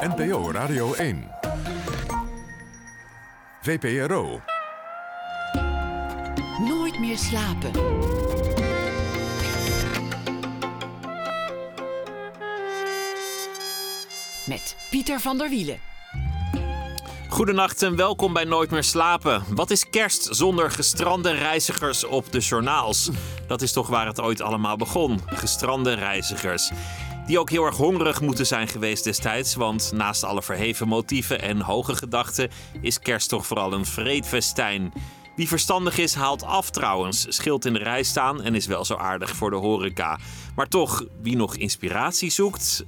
NPO Radio 1. VPRO. Nooit meer slapen. Met Pieter van der Wielen. Goedenacht en welkom bij Nooit meer slapen. Wat is kerst zonder gestrande reizigers op de journaals? Dat is toch waar het ooit allemaal begon. Gestrande reizigers. Die ook heel erg hongerig moeten zijn geweest destijds. Want naast alle verheven motieven en hoge gedachten is kerst toch vooral een vreedfestijn. Wie verstandig is, haalt af trouwens. Schild in de rij staan en is wel zo aardig voor de horeca. Maar toch, wie nog inspiratie zoekt,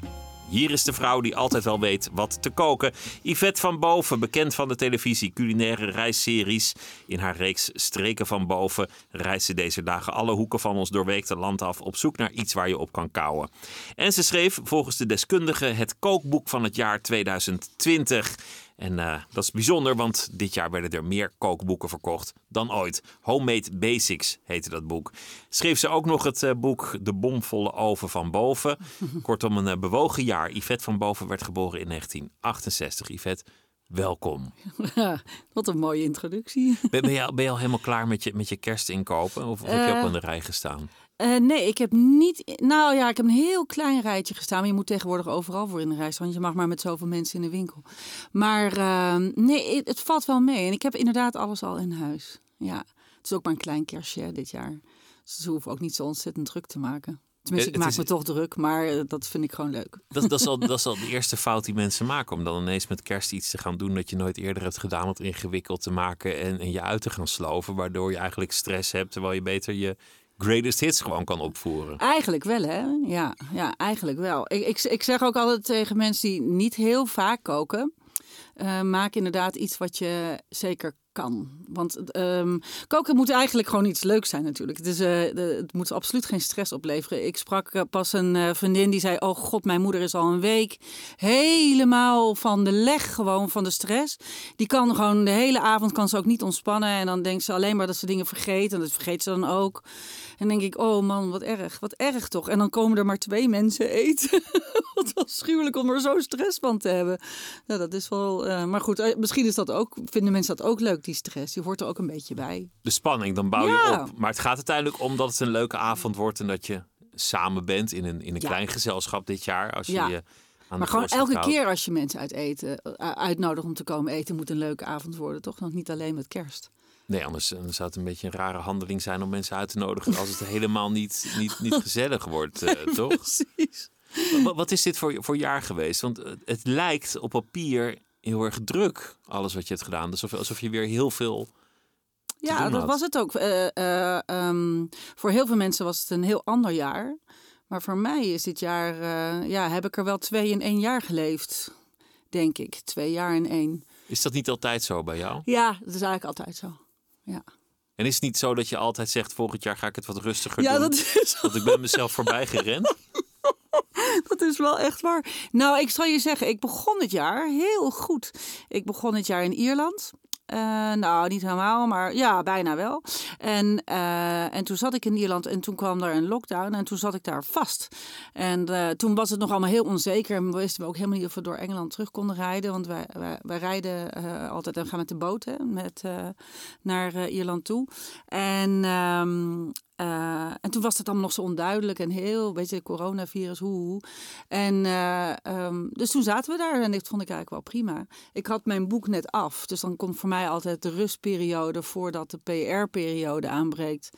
hier is de vrouw die altijd wel weet wat te koken. Yvette van Boven, bekend van de televisie culinaire reisseries. In haar reeks Streken van Boven reist ze deze dagen alle hoeken van ons doorweekte land af op zoek naar iets waar je op kan kouwen. En ze schreef volgens de deskundigen het kookboek van het jaar 2020. En uh, dat is bijzonder, want dit jaar werden er meer kookboeken verkocht dan ooit. Homemade Basics heette dat boek. Schreef ze ook nog het uh, boek De bomvolle oven van boven. Kortom, een uh, bewogen jaar. Yvette van Boven werd geboren in 1968. Yvette, welkom. Ja, wat een mooie introductie. Ben, ben, je, al, ben je al helemaal klaar met je, met je kerstinkopen? Of, of heb je ook aan de rij gestaan? Uh, nee, ik heb niet. Nou ja, ik heb een heel klein rijtje gestaan. Maar je moet tegenwoordig overal voor in de rij staan. Want je mag maar met zoveel mensen in de winkel. Maar uh, nee, het valt wel mee. En ik heb inderdaad alles al in huis. Ja, het is ook maar een klein kerstje dit jaar. Dus ze hoeven ook niet zo ontzettend druk te maken. Tenminste, ik maak is, me toch druk, maar uh, dat vind ik gewoon leuk. Dat, dat, is al, dat is al de eerste fout die mensen maken. Om dan ineens met kerst iets te gaan doen dat je nooit eerder hebt gedaan. Wat ingewikkeld te maken en, en je uit te gaan sloven. Waardoor je eigenlijk stress hebt. Terwijl je beter je greatest hits gewoon kan opvoeren. Eigenlijk wel, hè? Ja, ja eigenlijk wel. Ik, ik, ik zeg ook altijd tegen mensen die niet heel vaak koken. Uh, maak inderdaad iets wat je zeker kan. Want um, koken moet eigenlijk gewoon iets leuks zijn natuurlijk. Het, is, de, het moet absoluut geen stress opleveren. Ik sprak uh, pas een uh, vriendin die zei... oh god, mijn moeder is al een week helemaal van de leg gewoon van de stress. Die kan gewoon de hele avond kan ze ook niet ontspannen. En dan denkt ze alleen maar dat ze dingen vergeet. En dat vergeet ze dan ook. En dan denk ik, oh man, wat erg. Wat erg toch. En dan komen er maar twee mensen eten. wat afschuwelijk om er zo stress van te hebben. Ja, dat is wel... maar goed, misschien is dat ook, vinden mensen dat ook leuk, die stress. Die hoort er ook een beetje bij. De spanning, dan bouw je op. Maar het gaat uiteindelijk om dat het een leuke avond wordt en dat je samen bent in een, in een ja. klein gezelschap dit jaar. Als je ja. je aan maar gewoon elke houdt. keer als je mensen uit eten, uh, uitnodigt om te komen eten, moet een leuke avond worden, toch? Nog niet alleen met kerst. Nee, anders, anders zou het een beetje een rare handeling zijn om mensen uit te nodigen als het helemaal niet, niet, niet gezellig wordt, uh, toch? Precies. Wat, wat, is dit voor, voor jaar geweest? Want het lijkt op papier heel erg druk, alles wat je hebt gedaan. Alsof, alsof je weer heel veel. Ja, dat was het ook. Uh, uh, um, voor heel veel mensen was het een heel ander jaar. Maar voor mij is dit jaar, uh, ja, heb ik er wel twee in één jaar geleefd. Denk ik. Twee jaar in één. Is dat niet altijd zo bij jou? Ja, dat is eigenlijk altijd zo. Ja. En is het niet zo dat je altijd zegt: volgend jaar ga ik het wat rustiger ja, doen? Dat is Want ik ben mezelf voorbij gerend. Dat is wel echt waar. Nou, ik zal je zeggen, ik begon het jaar heel goed. Ik begon het jaar in Ierland. Uh, nou, niet helemaal, maar ja, bijna wel. En, uh, en toen zat ik in Ierland en toen kwam er een lockdown en toen zat ik daar vast. En uh, toen was het nog allemaal heel onzeker en wisten we ook helemaal niet of we door Engeland terug konden rijden. Want wij, wij, wij rijden altijd en gaan met de boot hè, met, naar Ierland toe. En um, uh, en toen was het allemaal nog zo onduidelijk en heel, weet je, coronavirus, hoe, hoe. En uh, um, dus toen zaten we daar en dat vond ik eigenlijk wel prima. Ik had mijn boek net af, dus dan komt voor mij altijd de rustperiode voordat de PR-periode aanbreekt.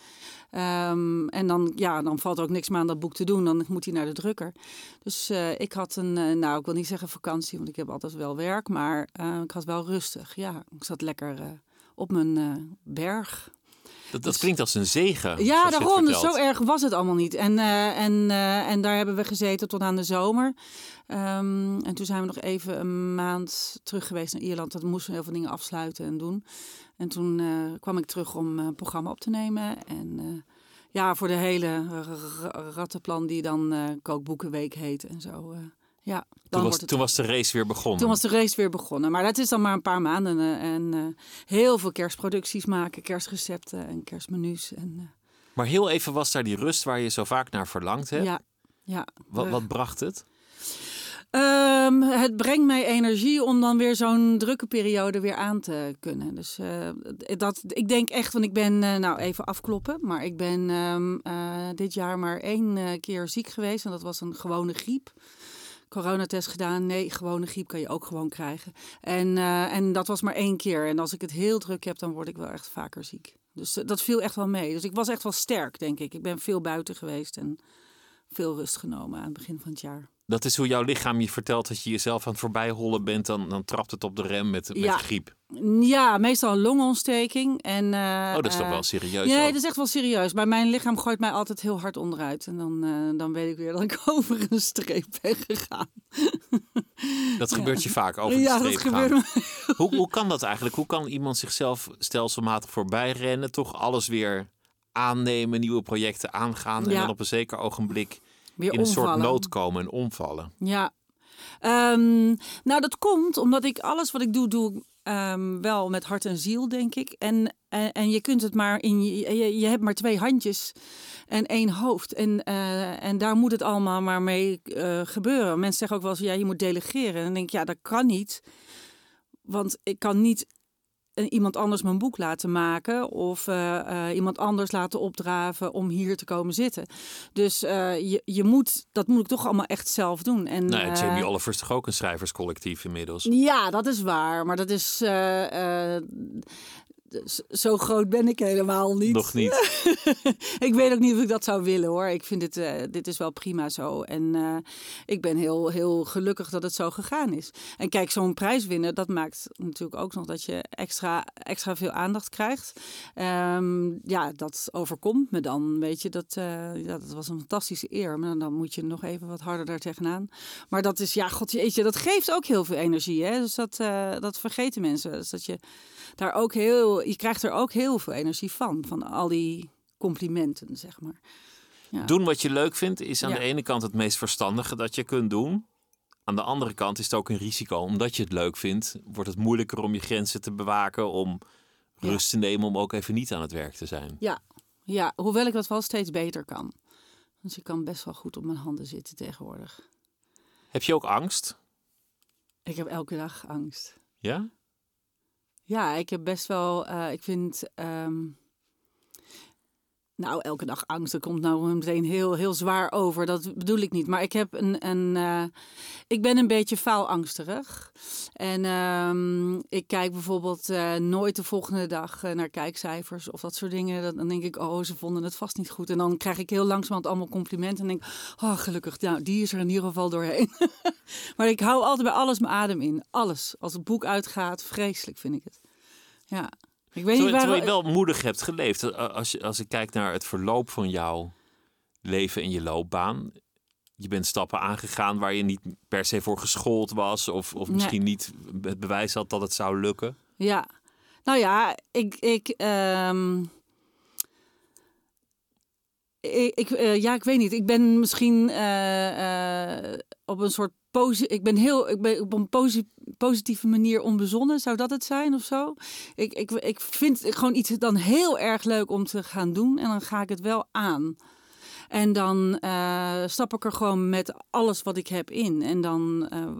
Um, en dan, ja, dan valt er ook niks meer aan dat boek te doen, dan moet hij naar de drukker. Dus uh, ik had een, nou, ik wil niet zeggen vakantie, want ik heb altijd wel werk, maar ik had wel rustig. Ja, ik zat lekker op mijn berg. Dat, dat, klinkt als een zegen. Ja, daarom. Dus zo erg was het allemaal niet. En, uh, en, uh, en daar hebben we gezeten tot aan de zomer. Um, en toen zijn we nog even een maand terug geweest naar Ierland. Dat moesten we heel veel dingen afsluiten en doen. En toen uh, kwam ik terug om een programma op te nemen. En ja, voor de hele rattenplan die dan Kookboekenweek heet en zo. Ja, toen, was, toen was de race weer begonnen. Toen was de race weer begonnen. Maar dat is dan maar een paar maanden. Uh, en uh, heel veel kerstproducties maken, kerstrecepten en kerstmenu's. En, uh... Maar heel even was daar die rust waar je zo vaak naar verlangt hebt. Ja. ja wat, wat bracht het? Um, het brengt mij energie om dan weer zo'n drukke periode weer aan te kunnen. Dus eh, dat, ik denk echt, want ik ben, eh, nou even afkloppen, maar ik ben ehm, eh, dit jaar maar één eh, keer ziek geweest. En dat was een gewone griep. Coronatest gedaan. Nee, gewone griep kan je ook gewoon krijgen. En, eh, en dat was maar één keer. En als ik het heel druk heb, dan word ik wel echt vaker ziek. Dus eh, dat viel echt wel mee. Dus ik was echt wel sterk, denk ik. Ik ben veel buiten geweest en veel rust genomen aan het begin van het jaar. Dat is hoe jouw lichaam je vertelt dat je jezelf aan het voorbijhollen bent. Dan, dan trapt het op de rem met, met Ja. griep. Ja, meestal een longontsteking. En, eh, Oh, dat is toch eh, wel serieus? Nee, ook. dat is echt wel serieus. Maar mijn lichaam gooit mij altijd heel hard onderuit. En dan, eh, dan weet ik weer dat ik over een streep ben gegaan. Dat gebeurt je vaak over de ja, streep dat gaan. gebeurt me. Hoe, hoe kan dat eigenlijk? Hoe kan iemand zichzelf stelselmatig voorbij rennen, toch alles weer aannemen, nieuwe projecten aangaan en dan op een zeker ogenblik Weer in een soort nood komen en omvallen? Ja. Ehm, nou, dat komt omdat ik alles wat ik doe, doe ik ehm, wel met hart en ziel, denk ik. En, en, en je kunt het maar in je, je, je hebt maar twee handjes en één hoofd. En, eh, en daar moet het allemaal maar mee eh, gebeuren. Mensen zeggen ook wel eens, ja, je moet delegeren. En dan denk ik, ja, dat kan niet. Want ik kan niet iemand anders mijn boek laten maken of eh, eh, iemand anders laten opdraven om hier te komen zitten. Dus eh, je, je moet, dat moet ik toch allemaal echt zelf doen. En, Nou, Jamie Oliver is toch ook een schrijverscollectief inmiddels? ja, dat is waar. Maar dat is. Zo groot ben ik helemaal niet. Nog niet. ik weet ook niet of ik dat zou willen hoor. Ik vind dit, eh, dit is wel prima zo. En eh, ik ben heel, heel gelukkig dat het zo gegaan is. En kijk, zo'n prijs winnen, dat maakt natuurlijk ook nog dat je extra, extra veel aandacht krijgt. Ehm, ja, dat overkomt me dan. Weet je, dat, eh, ja, dat was een fantastische eer. Maar dan moet je nog even wat harder daar tegenaan. Maar dat is, ja, god jeetje, dat geeft ook heel veel energie. Hè? Dus dat, dat vergeten mensen. Dus dat je daar ook heel, je krijgt er ook heel veel energie van. Van al die complimenten, zeg maar. Ja. Doen wat je leuk vindt is aan Ja. de ene kant het meest verstandige dat je kunt doen. Aan de andere kant is het ook een risico. Omdat je het leuk vindt, wordt het moeilijker om je grenzen te bewaken. Om Ja. rust te nemen, om ook even niet aan het werk te zijn. Ja, ja, hoewel ik dat wel steeds beter kan. Dus ik kan best wel goed op mijn handen zitten tegenwoordig. Heb je ook angst? Ik heb elke dag angst. Ja? Ja, ik heb best wel. eh, ik vind. ehm, nou, elke dag angst. Dat komt nou meteen heel, heel zwaar over. Dat bedoel ik niet. Maar ik heb een. een eh, ik ben een beetje faalangstig. En ehm, ik kijk bijvoorbeeld eh, nooit de volgende dag naar kijkcijfers of dat soort dingen. Dan- Dan denk ik, oh, ze vonden het vast niet goed. En dan krijg ik heel langzamerhand allemaal complimenten. En denk, oh, gelukkig, nou, die is er in ieder geval doorheen. maar ik hou altijd bij alles mijn adem in. Alles. Als het boek uitgaat, vreselijk vind ik het. Ja. Ik weet niet Terwijl, waar... terwijl je wel moedig hebt geleefd. Als, je, als ik kijk naar het verloop van jouw leven en je loopbaan. Je bent stappen aangegaan waar je niet per se voor geschoold was. Of, of Nee. misschien niet het bewijs had dat het zou lukken. Ja. Nou ja, ik... ik ehm, ik, ik, eh, ja, ik weet niet. Ik ben misschien eh, eh, op een soort ik ben heel ik ben op een posi positieve manier onbezonnen. Zou dat het zijn of zo? Ik, ik, ik vind gewoon iets dan heel erg leuk om te gaan doen en dan ga ik het wel aan. En dan eh, stap ik er gewoon met alles wat ik heb in. En dan, eh,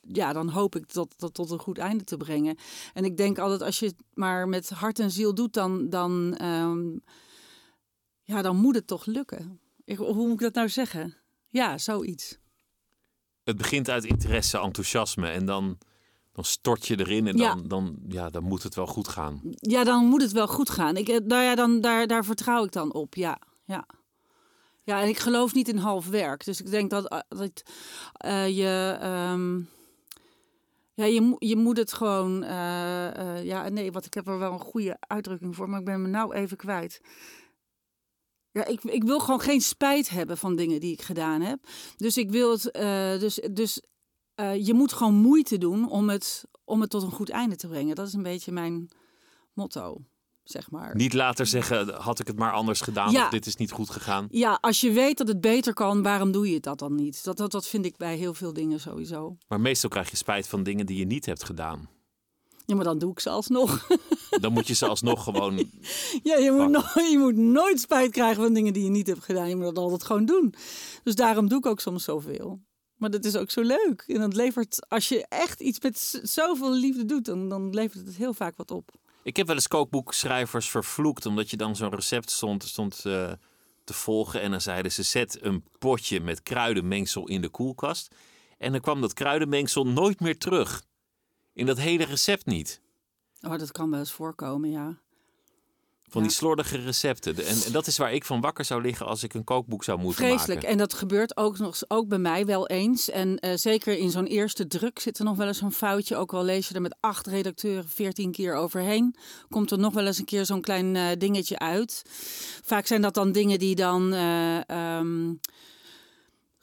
ja, dan hoop ik dat, dat tot een goed einde te brengen. En ik denk altijd, als je het maar met hart en ziel doet, dan, dan, ehm, ja, dan moet het toch lukken. Hoe moet ik dat nou zeggen? Ja, zoiets. Het begint uit interesse, enthousiasme. En dan, dan stort je erin en Ja. dan, dan, ja, dan moet het wel goed gaan. Ja, dan moet het wel goed gaan. Ik, eh, nou ja, dan, daar, daar vertrouw ik dan op. Ja, ja. Ja, en ik geloof niet in half werk. Dus ik denk dat, eh, dat eh, je. ehm, ja, je, je moet het gewoon. eh, ja, nee, wat ik heb er wel een goede uitdrukking voor, maar ik ben me nou even kwijt. Ja, ik, ik wil gewoon geen spijt hebben van dingen die ik gedaan heb. Dus ik wil het. eh, dus dus eh, je moet gewoon moeite doen om het, om het tot een goed einde te brengen. Dat is een beetje mijn motto, zeg maar. Niet later zeggen, had ik het maar anders gedaan Ja. of dit is niet goed gegaan. Ja, als je weet dat het beter kan, waarom doe je dat dan niet? Dat, dat, dat vind ik bij heel veel dingen sowieso. Maar meestal krijg je spijt van dingen die je niet hebt gedaan. Ja, maar dan doe ik ze alsnog. Dan moet je ze alsnog gewoon... ja, je moet, no- je moet nooit spijt krijgen van dingen die je niet hebt gedaan. Je moet dat altijd gewoon doen. Dus daarom doe ik ook soms zoveel. Maar dat is ook zo leuk. En dat levert, als je echt iets met zoveel liefde doet, dan, dan levert het heel vaak wat op. Ik heb wel eens kookboekschrijvers vervloekt, omdat je dan zo'n recept stond, stond eh, te volgen. En dan zeiden ze: zet een potje met kruidenmengsel in de koelkast. En dan kwam dat kruidenmengsel nooit meer terug. In dat hele recept niet. Oh, dat kan wel eens voorkomen, ja. Van die slordige recepten. En, en dat is waar ik van wakker zou liggen als ik een kookboek zou moeten Vreselijk. maken. En dat gebeurt ook, nog, ook bij mij wel eens. En eh, zeker in zo'n eerste druk zit er nog wel eens zo'n foutje. Ook al lees je er met acht redacteuren veertien keer overheen. Komt er nog wel eens een keer zo'n klein eh, dingetje uit. Vaak zijn dat dan dingen die dan... eh, ehm,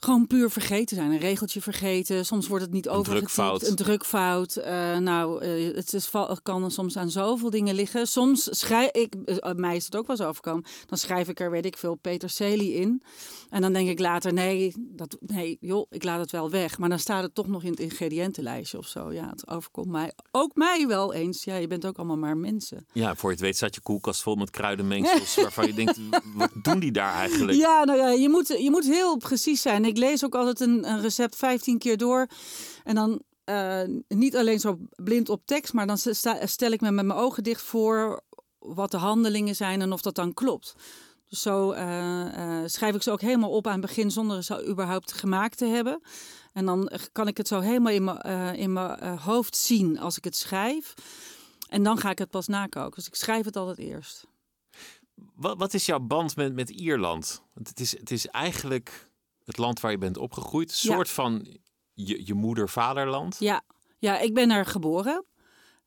gewoon puur vergeten zijn. Een regeltje vergeten. Soms wordt het niet overgetypt. Een drukfout. Eh, nou, eh, het is, kan soms aan zoveel dingen liggen. Soms schrijf ik, eh, mij is het ook wel eens overkomen. Dan schrijf ik er, weet ik veel, peterselie in. En dan denk ik later, nee, dat, nee, joh, ik laat het wel weg. Maar dan staat het toch nog in het ingrediëntenlijstje of zo. Ja, het overkomt mij, ook mij wel eens. Ja, je bent ook allemaal maar mensen. Ja, voor je het weet staat je koelkast vol met kruidenmengsels. waarvan je denkt: wat doen die daar eigenlijk? Ja, nou ja, je moet, je moet heel precies zijn. Ik lees ook altijd een, een recept 15 keer door. En dan eh, niet alleen zo blind op tekst, maar dan stel ik me met mijn ogen dicht voor wat de handelingen zijn en of dat dan klopt. Dus zo eh, eh, schrijf ik ze ook helemaal op aan het begin zonder ze überhaupt gemaakt te hebben. En dan kan ik het zo helemaal in mijn, hoofd zien als ik het schrijf. En dan ga ik het pas nakoken. Dus ik schrijf het altijd eerst. Wat, wat is jouw band met, met Ierland? Want het is, het is eigenlijk het land waar je bent opgegroeid. Een Ja. soort van je, je moeder-vaderland. Ja, ja, ik ben er geboren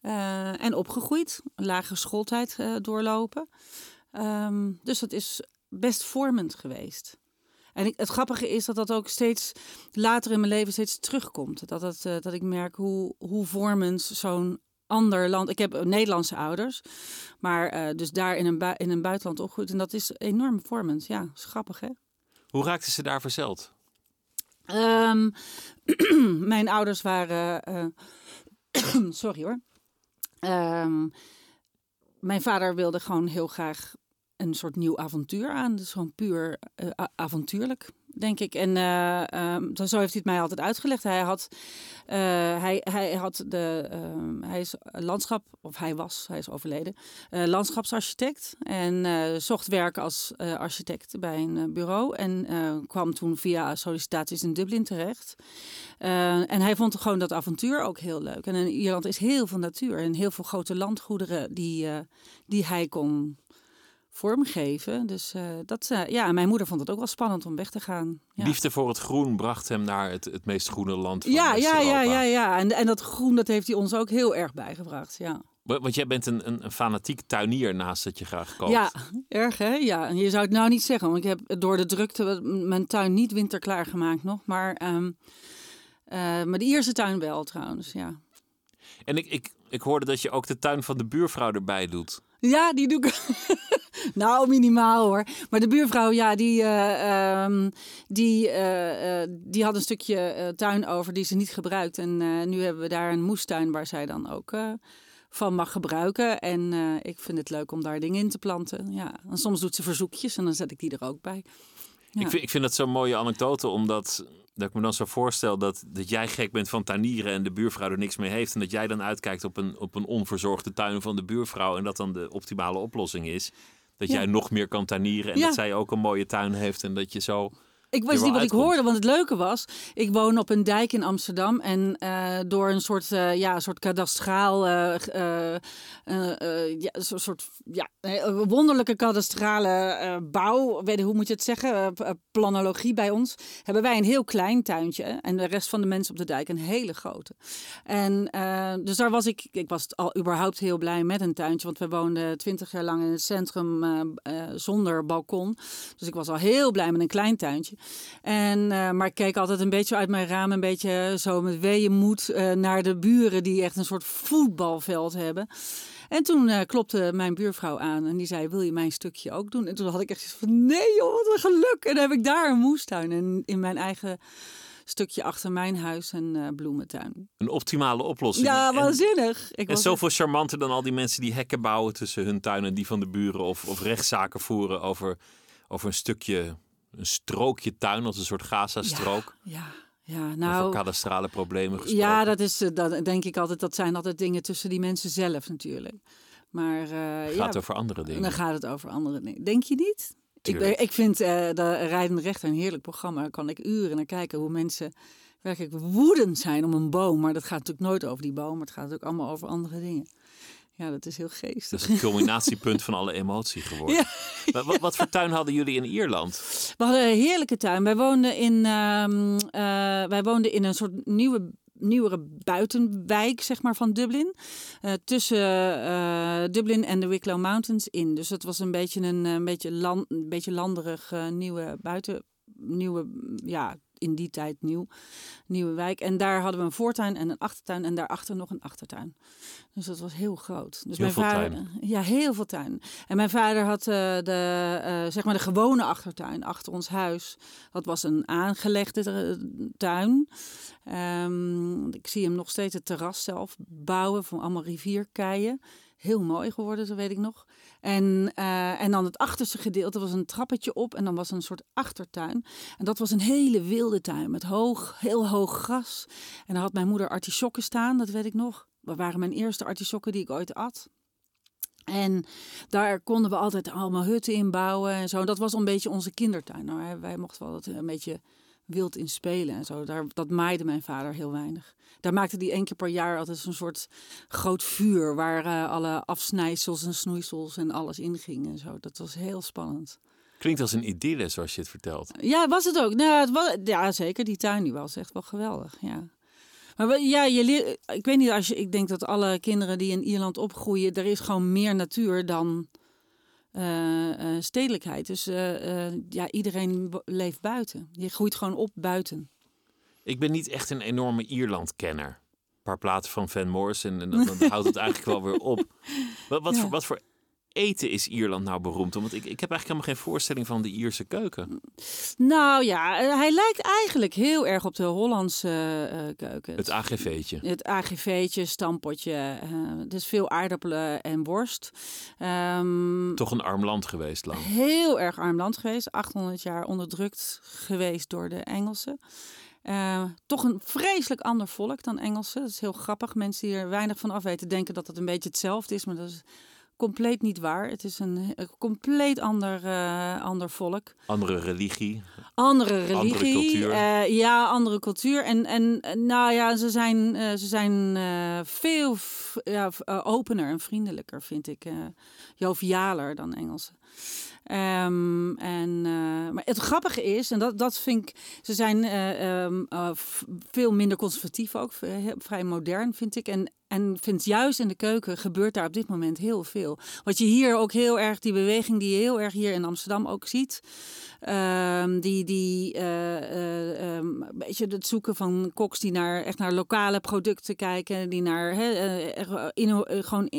eh, en opgegroeid. Lagere schooltijd eh, doorlopen. Ehm, dus dat is best vormend geweest. En ik, het grappige is dat dat ook steeds later in mijn leven steeds terugkomt. Dat, het, eh, dat ik merk hoe, hoe vormend zo'n ander land... Ik heb Nederlandse ouders, maar dus daar in een, in een buitenland opgegroeid. En dat is enorm vormend. Ja, is grappig hè? Hoe raakte ze daar verzeld? Ehm, mijn ouders waren. eh, sorry hoor. Ehm, mijn vader wilde gewoon heel graag een soort nieuw avontuur aan. Dus gewoon puur eh, avontuurlijk, denk ik. En dan zo heeft hij het mij altijd uitgelegd. Hij had, eh, hij, hij had de, ehm, hij is landschap, of hij was, hij is overleden, eh, landschapsarchitect. En zocht werk als architect bij een bureau. En kwam toen via sollicitaties in Dublin terecht. En hij vond gewoon dat avontuur ook heel leuk. En in Ierland is heel veel natuur en heel veel grote landgoederen die, die hij kon vormgeven. Dus eh, dat, eh, ja, mijn moeder vond het ook wel spannend om weg te gaan. Ja. Liefde voor het groen bracht hem naar het, het meest groene land van Ja, ja, ja, ja, ja. En, en dat groen, dat heeft hij ons ook heel erg bijgebracht. Ja, Want jij bent een, een, een fanatiek tuinier naast dat je graag kookt. ja erg hè? Ja, en je zou het nou niet zeggen, want ik heb door de drukte mijn tuin niet winterklaar gemaakt nog. Maar, ehm, eh, maar de Ierse tuin wel trouwens, ja. En ik, ik, ik hoorde dat je ook de tuin van de buurvrouw erbij doet. Ja, die doe ik. nou, minimaal hoor. Maar de buurvrouw, ja, die, eh, ehm, die, eh, eh, die had een stukje tuin over die ze niet gebruikt. En nu hebben we daar een moestuin waar zij dan ook van mag gebruiken. En ik vind het leuk om daar dingen in te planten. Ja, en soms doet ze verzoekjes en dan zet ik die er ook bij. Ik, vind, ik vind dat zo'n mooie anekdote, omdat dat ik me dan zo voorstel dat, dat jij gek bent van tuinieren en de buurvrouw er niks mee heeft. En dat jij dan uitkijkt op een, op een onverzorgde tuin van de buurvrouw en dat dan de optimale oplossing is. Dat jij nog meer kan tuinieren en dat zij ook een mooie tuin heeft en dat je zo... Ik wist niet wat ik hoorde, want het leuke was, ik woon op een dijk in Amsterdam en eh, door een soort, eh, ja, een soort kadastraal, eh, ja, soort ja, wonderlijke kadastrale bouw, weet hoe moet je het zeggen, planologie bij ons, hebben wij een heel klein tuintje en de rest van de mensen op de dijk een hele grote. En dus daar was ik, ik was al überhaupt heel blij met een tuintje, want we woonden twintig jaar lang in het centrum zonder balkon. Dus ik was al heel blij met een klein tuintje. En, eh, maar ik keek altijd een beetje uit mijn raam, een beetje zo met weeënmoed eh naar de buren die echt een soort voetbalveld hebben. En toen eh, klopte mijn buurvrouw aan en die zei, wil je mijn stukje ook doen? En toen had ik echt zoiets van, nee joh, wat een geluk. En dan heb ik daar een moestuin en in mijn eigen stukje achter mijn huis een bloementuin. Een optimale oplossing. Ja, En- waanzinnig. Ik En zoveel charmanter dan al die mensen die hekken bouwen tussen hun tuin en die van de buren. Of, of rechtszaken voeren over, over een stukje, een strookje tuin als een soort Gaza-strook. Ja, Ja, Over nou, kadastrale problemen gesproken. ja, dat is, eh, dat denk ik altijd, dat zijn altijd dingen tussen die mensen zelf natuurlijk. Maar eh, gaat ja, over andere dingen. dan gaat het over andere dingen. Denk je niet? Ik, Tuurlijk. ik vind eh de Rijdende Rechter een heerlijk programma. Daar kan ik uren naar kijken hoe mensen werkelijk woedend zijn om een boom. Maar dat gaat natuurlijk nooit over die boom. Maar het gaat natuurlijk allemaal over andere dingen. Ja, dat is heel Dat geestig. is het culminatiepunt van alle emotie geworden. Ja. Maar Wat, wat voor tuin hadden jullie in Ierland? We hadden een heerlijke tuin. Wij woonden in, ehm, eh, wij woonden in een soort nieuwe, nieuwere buitenwijk zeg maar, van Dublin. Eh, tussen eh, Dublin en de Wicklow Mountains in. Dus het was een beetje een, een beetje, land, een beetje landerig nieuwe buiten... Nieuwe, ja, in die tijd nieuw. Nieuwe wijk. En daar hadden we een voortuin en een achtertuin. En daarachter nog een achtertuin. Dus dat was heel groot. Dus Heel mijn veel vader, tuin. Ja, heel veel tuin. En mijn vader had eh, de, eh, zeg maar de gewone achtertuin achter ons huis. Dat was een aangelegde eh, tuin. Ehm, ik zie hem nog steeds het terras zelf bouwen van allemaal rivierkeien. Heel mooi geworden, zo weet ik nog. En, eh, en dan het achterste gedeelte was een trappetje op en dan was een soort achtertuin. En dat was een hele wilde tuin met hoog, heel hoog gras. En daar had mijn moeder artisjokken staan, dat weet ik nog. Dat waren mijn eerste artisjokken die ik ooit at. En daar konden we altijd allemaal hutten in bouwen en zo. Dat was een beetje onze kindertuin. Nou, wij- mochten wel dat een beetje wild in spelen en zo. Daar, dat maaide mijn vader heel weinig. Daar maakte hij één keer per jaar altijd zo'n soort groot vuur... waar eh, alle afsnijsels en snoeisels en alles in ging en zo. Dat was heel spannend. Klinkt als een idylle zoals je het vertelt. Ja, was het ook. Nou, het was, ja, zeker. Die tuin die was echt wel geweldig. Ja. Maar ja, je leer, ik weet niet, als je, ik denk dat alle kinderen die in Ierland opgroeien, er is gewoon meer natuur dan stedelijkheid. Dus eh, eh, ja, iedereen leeft buiten. Je groeit gewoon op buiten. Ik ben niet echt een enorme Ierland-kenner. Een paar platen van Van Morrison en dan, dan houdt het eigenlijk wel weer op. Wat, wat, Ja. voor, wat voor eten is Ierland nou beroemd om? Want ik, ik heb eigenlijk helemaal geen voorstelling van de Ierse keuken. Nou ja, eh, hij lijkt eigenlijk heel erg op de Hollandse eh, keuken. Het AGV'tje. Het AGV'tje, stampotje, eh dus veel aardappelen en worst. Ehm, Toch een arm land geweest lang. heel erg arm land geweest. 800 jaar onderdrukt geweest door de Engelsen. Toch een vreselijk ander volk dan Engelsen. Dat is heel grappig. Mensen die er weinig van af weten denken dat het een beetje hetzelfde is. Maar dat is compleet niet waar. Het is een, een compleet ander, eh, ander volk. Andere religie. Andere religie. cultuur. eh, ja, andere cultuur. En, en nou ja, ze zijn, eh, ze zijn veel ja, opener en vriendelijker, vind ik. jovialer dan Engelsen. Ehm, en, maar het grappige is, en dat, dat vind ik, ze zijn eh, ehm, eh, veel minder conservatief ook, vrij modern vind ik. En, en vind juist in de keuken gebeurt daar op dit moment heel veel. Wat je hier ook heel erg, die beweging die je heel erg hier in Amsterdam ook ziet. Ehm, die die eh, eh, ehm, beetje het zoeken van koks die naar, echt naar lokale producten kijken. Die naar hè, eh, eh, gewoon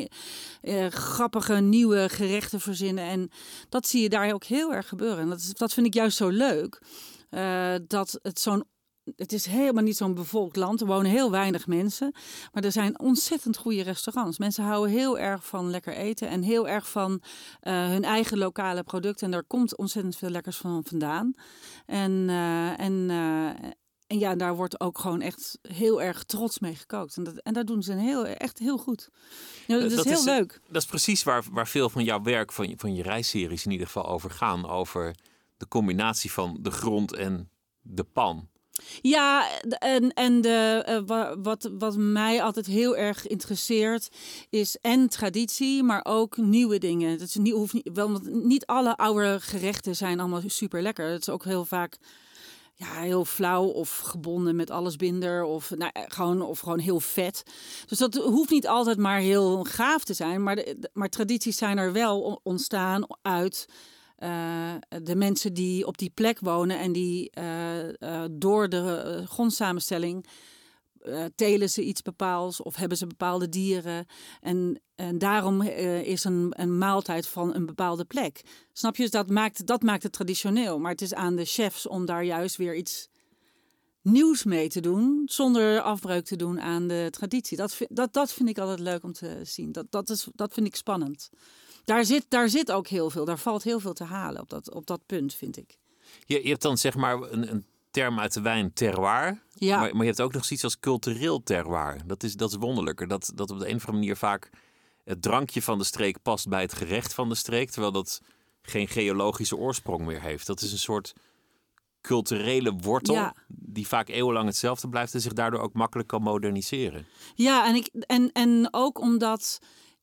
grappige nieuwe gerechten verzinnen. En dat zie je daar ook heel erg gebeuren. En dat, dat vind ik juist zo leuk. dat het zo'n. Het is helemaal niet zo'n bevolkt land. Er wonen heel weinig mensen. Maar er zijn ontzettend goede restaurants. Mensen houden heel erg van lekker eten. En heel erg van eh, hun eigen lokale producten. En daar komt ontzettend veel lekkers van vandaan. En, eh, en, eh, en ja, daar wordt ook gewoon echt heel erg trots mee gekookt. En dat, en dat doen ze heel, echt heel goed. Ja, dat, is heel is- leuk. Dat is precies waar, waar veel van jouw werk, van je, van je reisseries in ieder geval over gaan. Over de combinatie van de grond en de pan. Ja, en, en de, eh, wa- wat, wat mij altijd heel erg interesseert is en traditie, maar ook nieuwe dingen. Dat is niet, hoeft niet, wel, want niet alle oude gerechten zijn allemaal super lekker. Het is ook heel vaak ja, heel flauw of gebonden met alles binder of, nou, eh, gewoon, of gewoon heel vet. Dus dat hoeft niet altijd maar heel gaaf te zijn, maar, maar tradities zijn er wel ontstaan uit eh, de mensen die op die plek wonen en die eh, eh, door de grondsamenstelling telen ze iets bepaalds of hebben ze bepaalde dieren. En, en daarom is een, een maaltijd van een bepaalde plek. Snap je? Dus dat maakt, dat maakt het traditioneel. Maar het is aan de chefs om daar juist weer iets nieuws mee te doen, zonder afbreuk te doen aan de traditie. Dat, dat, dat vind ik altijd leuk om te zien. Dat, dat, is, dat vind ik spannend. Daar zit, daar zit ook heel veel, daar valt heel veel te halen op dat, op dat punt, vind ik. Je, je hebt dan zeg maar een, een term uit de wijn terroir. Ja. Maar, maar je hebt ook nog zoiets als cultureel terroir. Dat is, dat is wonderlijker. Dat, dat op de een of andere manier vaak het drankje van de streek past bij het gerecht van de streek. Terwijl dat geen geologische oorsprong meer heeft. Dat is een soort culturele wortel Ja. die vaak eeuwenlang hetzelfde blijft en zich daardoor ook makkelijk kan moderniseren. Ja, en, ik, en, en ook omdat.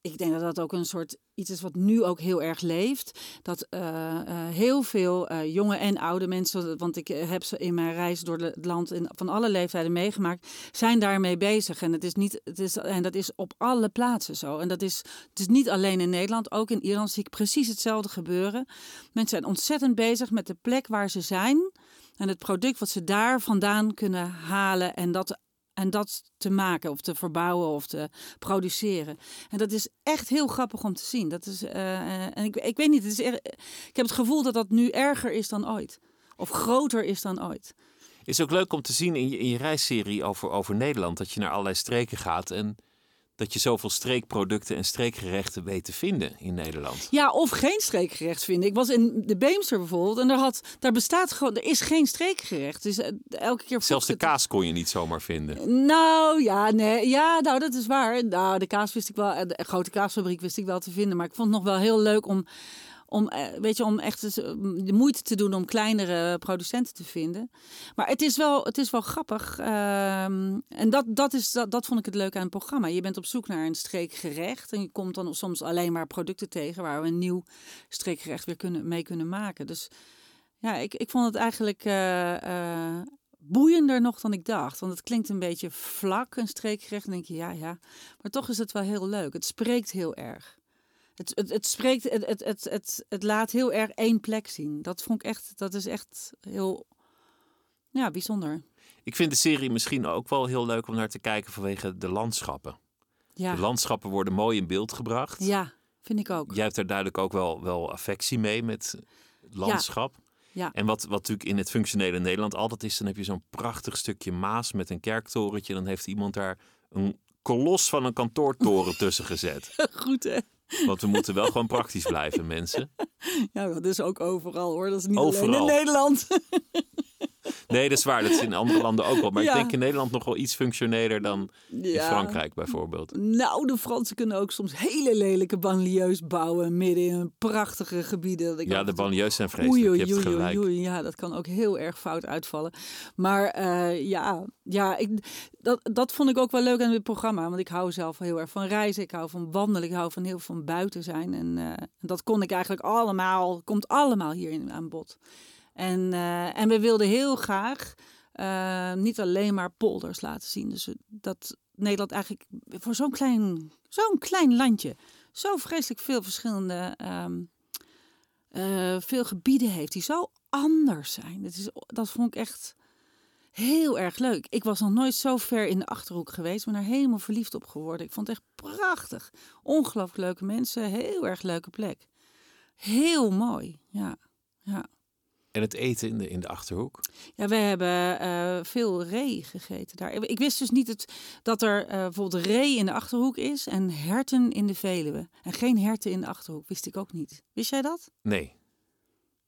Ik denk dat dat ook een soort iets is wat nu ook heel erg leeft. Dat eh, eh, heel veel eh, jonge en oude mensen, want ik heb ze in mijn reis door het land in, van alle leeftijden meegemaakt, zijn daarmee bezig. En, het is niet, het is, en dat is op alle plaatsen zo. En dat is, het is niet alleen in Nederland, ook in Ierland zie ik precies hetzelfde gebeuren. Mensen zijn ontzettend bezig met de plek waar ze zijn en het product wat ze daar vandaan kunnen halen en dat en dat te maken of te verbouwen of te produceren. En dat is echt heel grappig om te zien. Dat is, eh, eh, en ik, ik weet niet, het is ik heb het gevoel dat dat nu erger is dan ooit. Of groter is dan ooit. is ook leuk om te zien in je, in je reisserie over, over Nederland. Dat je naar allerlei streken gaat en dat je zoveel streekproducten en streekgerechten weet te vinden in Nederland. Ja, of geen streekgerecht vinden. Ik was in de Beemster bijvoorbeeld en daar, had, daar bestaat gewoon, er is geen streekgerecht. Dus eh, elke keer Zelfs de kaas kon je niet zomaar vinden. Nou ja, nee, ja, nou dat is waar. Nou, de kaas wist ik wel, eh, de grote kaasfabriek wist ik wel te vinden. Maar ik vond het nog wel heel leuk om, om eh, weet je, om echt eh, de moeite te doen om kleinere producenten te vinden. Maar het is wel, het is wel grappig. ehm, en dat, dat, is, dat, dat vond ik het leuk aan het programma. Je bent op zoek naar een streekgerecht. En je komt dan soms alleen maar producten tegen waar we een nieuw streekgerecht weer kunnen, mee kunnen maken. Dus ja, ik, ik vond het eigenlijk eh, boeiender nog dan ik dacht. Want het klinkt een beetje vlak, een streekgerecht. Dan denk je, ja, ja. Maar toch is het wel heel leuk. Het spreekt heel erg. Het, het, het spreekt, het, het, het, het, het laat heel erg één plek zien. Dat vond ik echt, dat is echt heel, ja, bijzonder. Ik vind de serie misschien ook wel heel leuk om naar te kijken vanwege de landschappen. Ja, De landschappen worden mooi in beeld gebracht. ja vind ik ook. Jij hebt daar duidelijk ook wel, wel affectie mee met landschap. Ja. En wat, wat natuurlijk in het functionele Nederland altijd is, dan heb je zo'n prachtig stukje Maas met een kerktorentje. Dan heeft iemand daar een kolos van een kantoortoren tussen gezet. Goed hè? Want we moeten wel gewoon praktisch blijven, mensen. Ja, dat is ook overal hoor. Dat is niet alleen Overal. in Nederland. Nee, dat is waar. Dat is in andere landen ook wel. Maar Ja. ik denk in Nederland nog wel iets functioneler dan in. Frankrijk bijvoorbeeld. Nou, de Fransen kunnen ook soms hele lelijke banlieues bouwen midden in prachtige gebieden. Ik Ja, de banlieues zijn vreselijk. Oei, Je oei, hebt oei, gelijk. oei, oei. Ja, dat kan ook heel erg fout uitvallen. Maar eh, ja, ja ik, dat, dat vond ik ook wel leuk aan dit programma. Want ik hou zelf heel erg van reizen. Ik hou van wandelen. Ik hou van heel veel van buiten zijn. En eh, dat kon ik eigenlijk allemaal, komt allemaal hier aan bod. En, eh, en we wilden heel graag eh, niet alleen maar polders laten zien. Dus dat Nederland eigenlijk voor zo'n klein, zo'n klein landje zo vreselijk veel verschillende ehm, eh, veel gebieden heeft die zo anders zijn. Dat, is, dat vond ik echt heel erg leuk. Ik was nog nooit zo ver in de Achterhoek geweest, maar daar helemaal verliefd op geworden. Ik vond het echt prachtig. Ongelooflijk leuke mensen, heel erg leuke plek. Heel mooi, ja. ja. En het eten in de, in de Achterhoek. Ja, we hebben eh, veel ree gegeten daar. Ik wist dus niet het, dat er eh, bijvoorbeeld ree in de Achterhoek is en herten in de Veluwe. En geen herten in de Achterhoek, wist ik ook niet. Wist jij dat? Nee,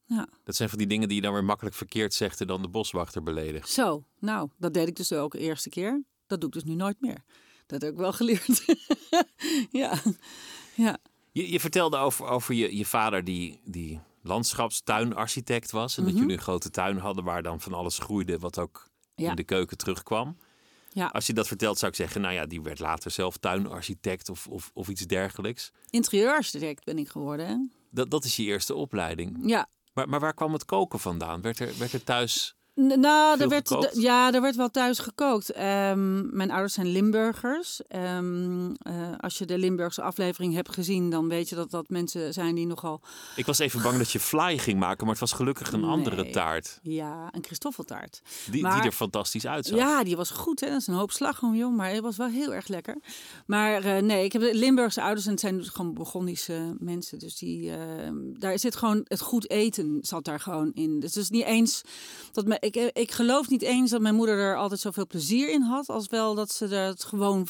Ja. dat zijn van die dingen die je dan weer makkelijk verkeerd zegt en dan de boswachter beledigt. Zo, nou, dat deed ik dus ook de eerste keer. Dat doe ik dus nu nooit meer. Dat heb ik wel geleerd. ja, ja. Je, je vertelde over, over je, je vader die, die landschapstuinarchitect was. En dat Mhm. jullie een grote tuin hadden waar dan van alles groeide wat ook Ja. in de keuken terugkwam. ja. Als je dat vertelt zou ik zeggen, nou ja, die werd later zelf tuinarchitect of, of, of iets dergelijks. Interieurarchitect ben ik geworden. Dat, dat is je eerste opleiding. Ja, Maar, maar waar kwam het koken vandaan? Werd er, werd er thuis... Nou, er werd, gekookt? ja, er werd wel thuis gekookt. Ehm, mijn ouders zijn Limburgers. Ehm, eh, als je de Limburgse aflevering hebt gezien, dan weet je dat dat mensen zijn die nogal... Ik was even bang dat je fly ging maken, maar het was gelukkig een andere taart. Ja, een Christoffeltaart. Die, Maar- die er fantastisch uitzag. Ja, die was goed. Hè? Dat is een hoop slagroom, joh. Maar het was wel heel erg lekker. Maar eh, nee, ik heb de Limburgse ouders en het zijn dus gewoon Burgondische mensen. Dus die, eh, daar zit gewoon het goed eten zat daar gewoon in. Dus het is niet eens dat me, ik, ik geloof niet eens dat mijn moeder er altijd zoveel plezier in had. Als wel dat ze het gewoon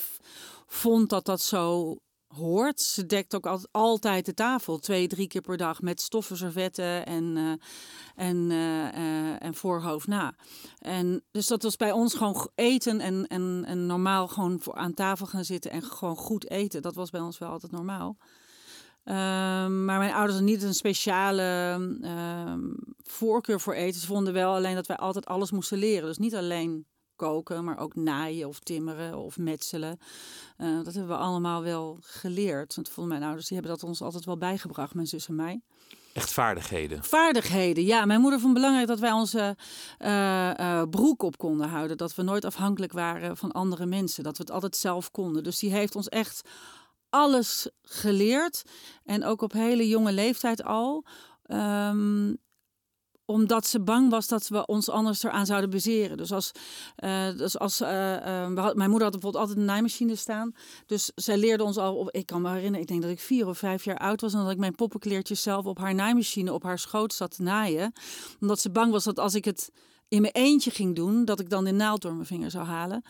vond dat dat zo hoort. Ze dekt ook altijd, de tafel, twee, drie keer per dag met stoffen servetten en, eh, en, eh, eh, en voorhoofd na. En dus dat was bij ons gewoon eten en, en, en normaal gewoon aan tafel gaan zitten en gewoon goed eten. Dat was bij ons wel altijd normaal. Ehm, maar mijn ouders hadden niet een speciale ehm, voorkeur voor eten. Ze vonden wel alleen dat wij altijd alles moesten leren. Dus niet alleen koken, maar ook naaien of timmeren of metselen. Eh, dat hebben we allemaal wel geleerd. Want vonden mijn ouders die hebben dat ons altijd wel bijgebracht, mijn zus en mij. Echt vaardigheden. Vaardigheden, ja. Mijn moeder vond belangrijk dat wij onze eh, eh, broek op konden houden. Dat we nooit afhankelijk waren van andere mensen. Dat we het altijd zelf konden. Dus die heeft ons echt alles geleerd. En ook op hele jonge leeftijd al. Ehm, omdat ze bang was dat we ons anders eraan zouden bezeren. Dus als, eh, dus als we had, mijn moeder had bijvoorbeeld altijd een naaimachine staan. Dus zij leerde ons al, op, ik kan me herinneren, ik denk dat ik vier of vijf jaar oud was. En dat ik mijn poppenkleertjes zelf op haar naaimachine op haar schoot zat te naaien. Omdat ze bang was dat als ik het in mijn eentje ging doen, dat ik dan de naald door mijn vinger zou halen.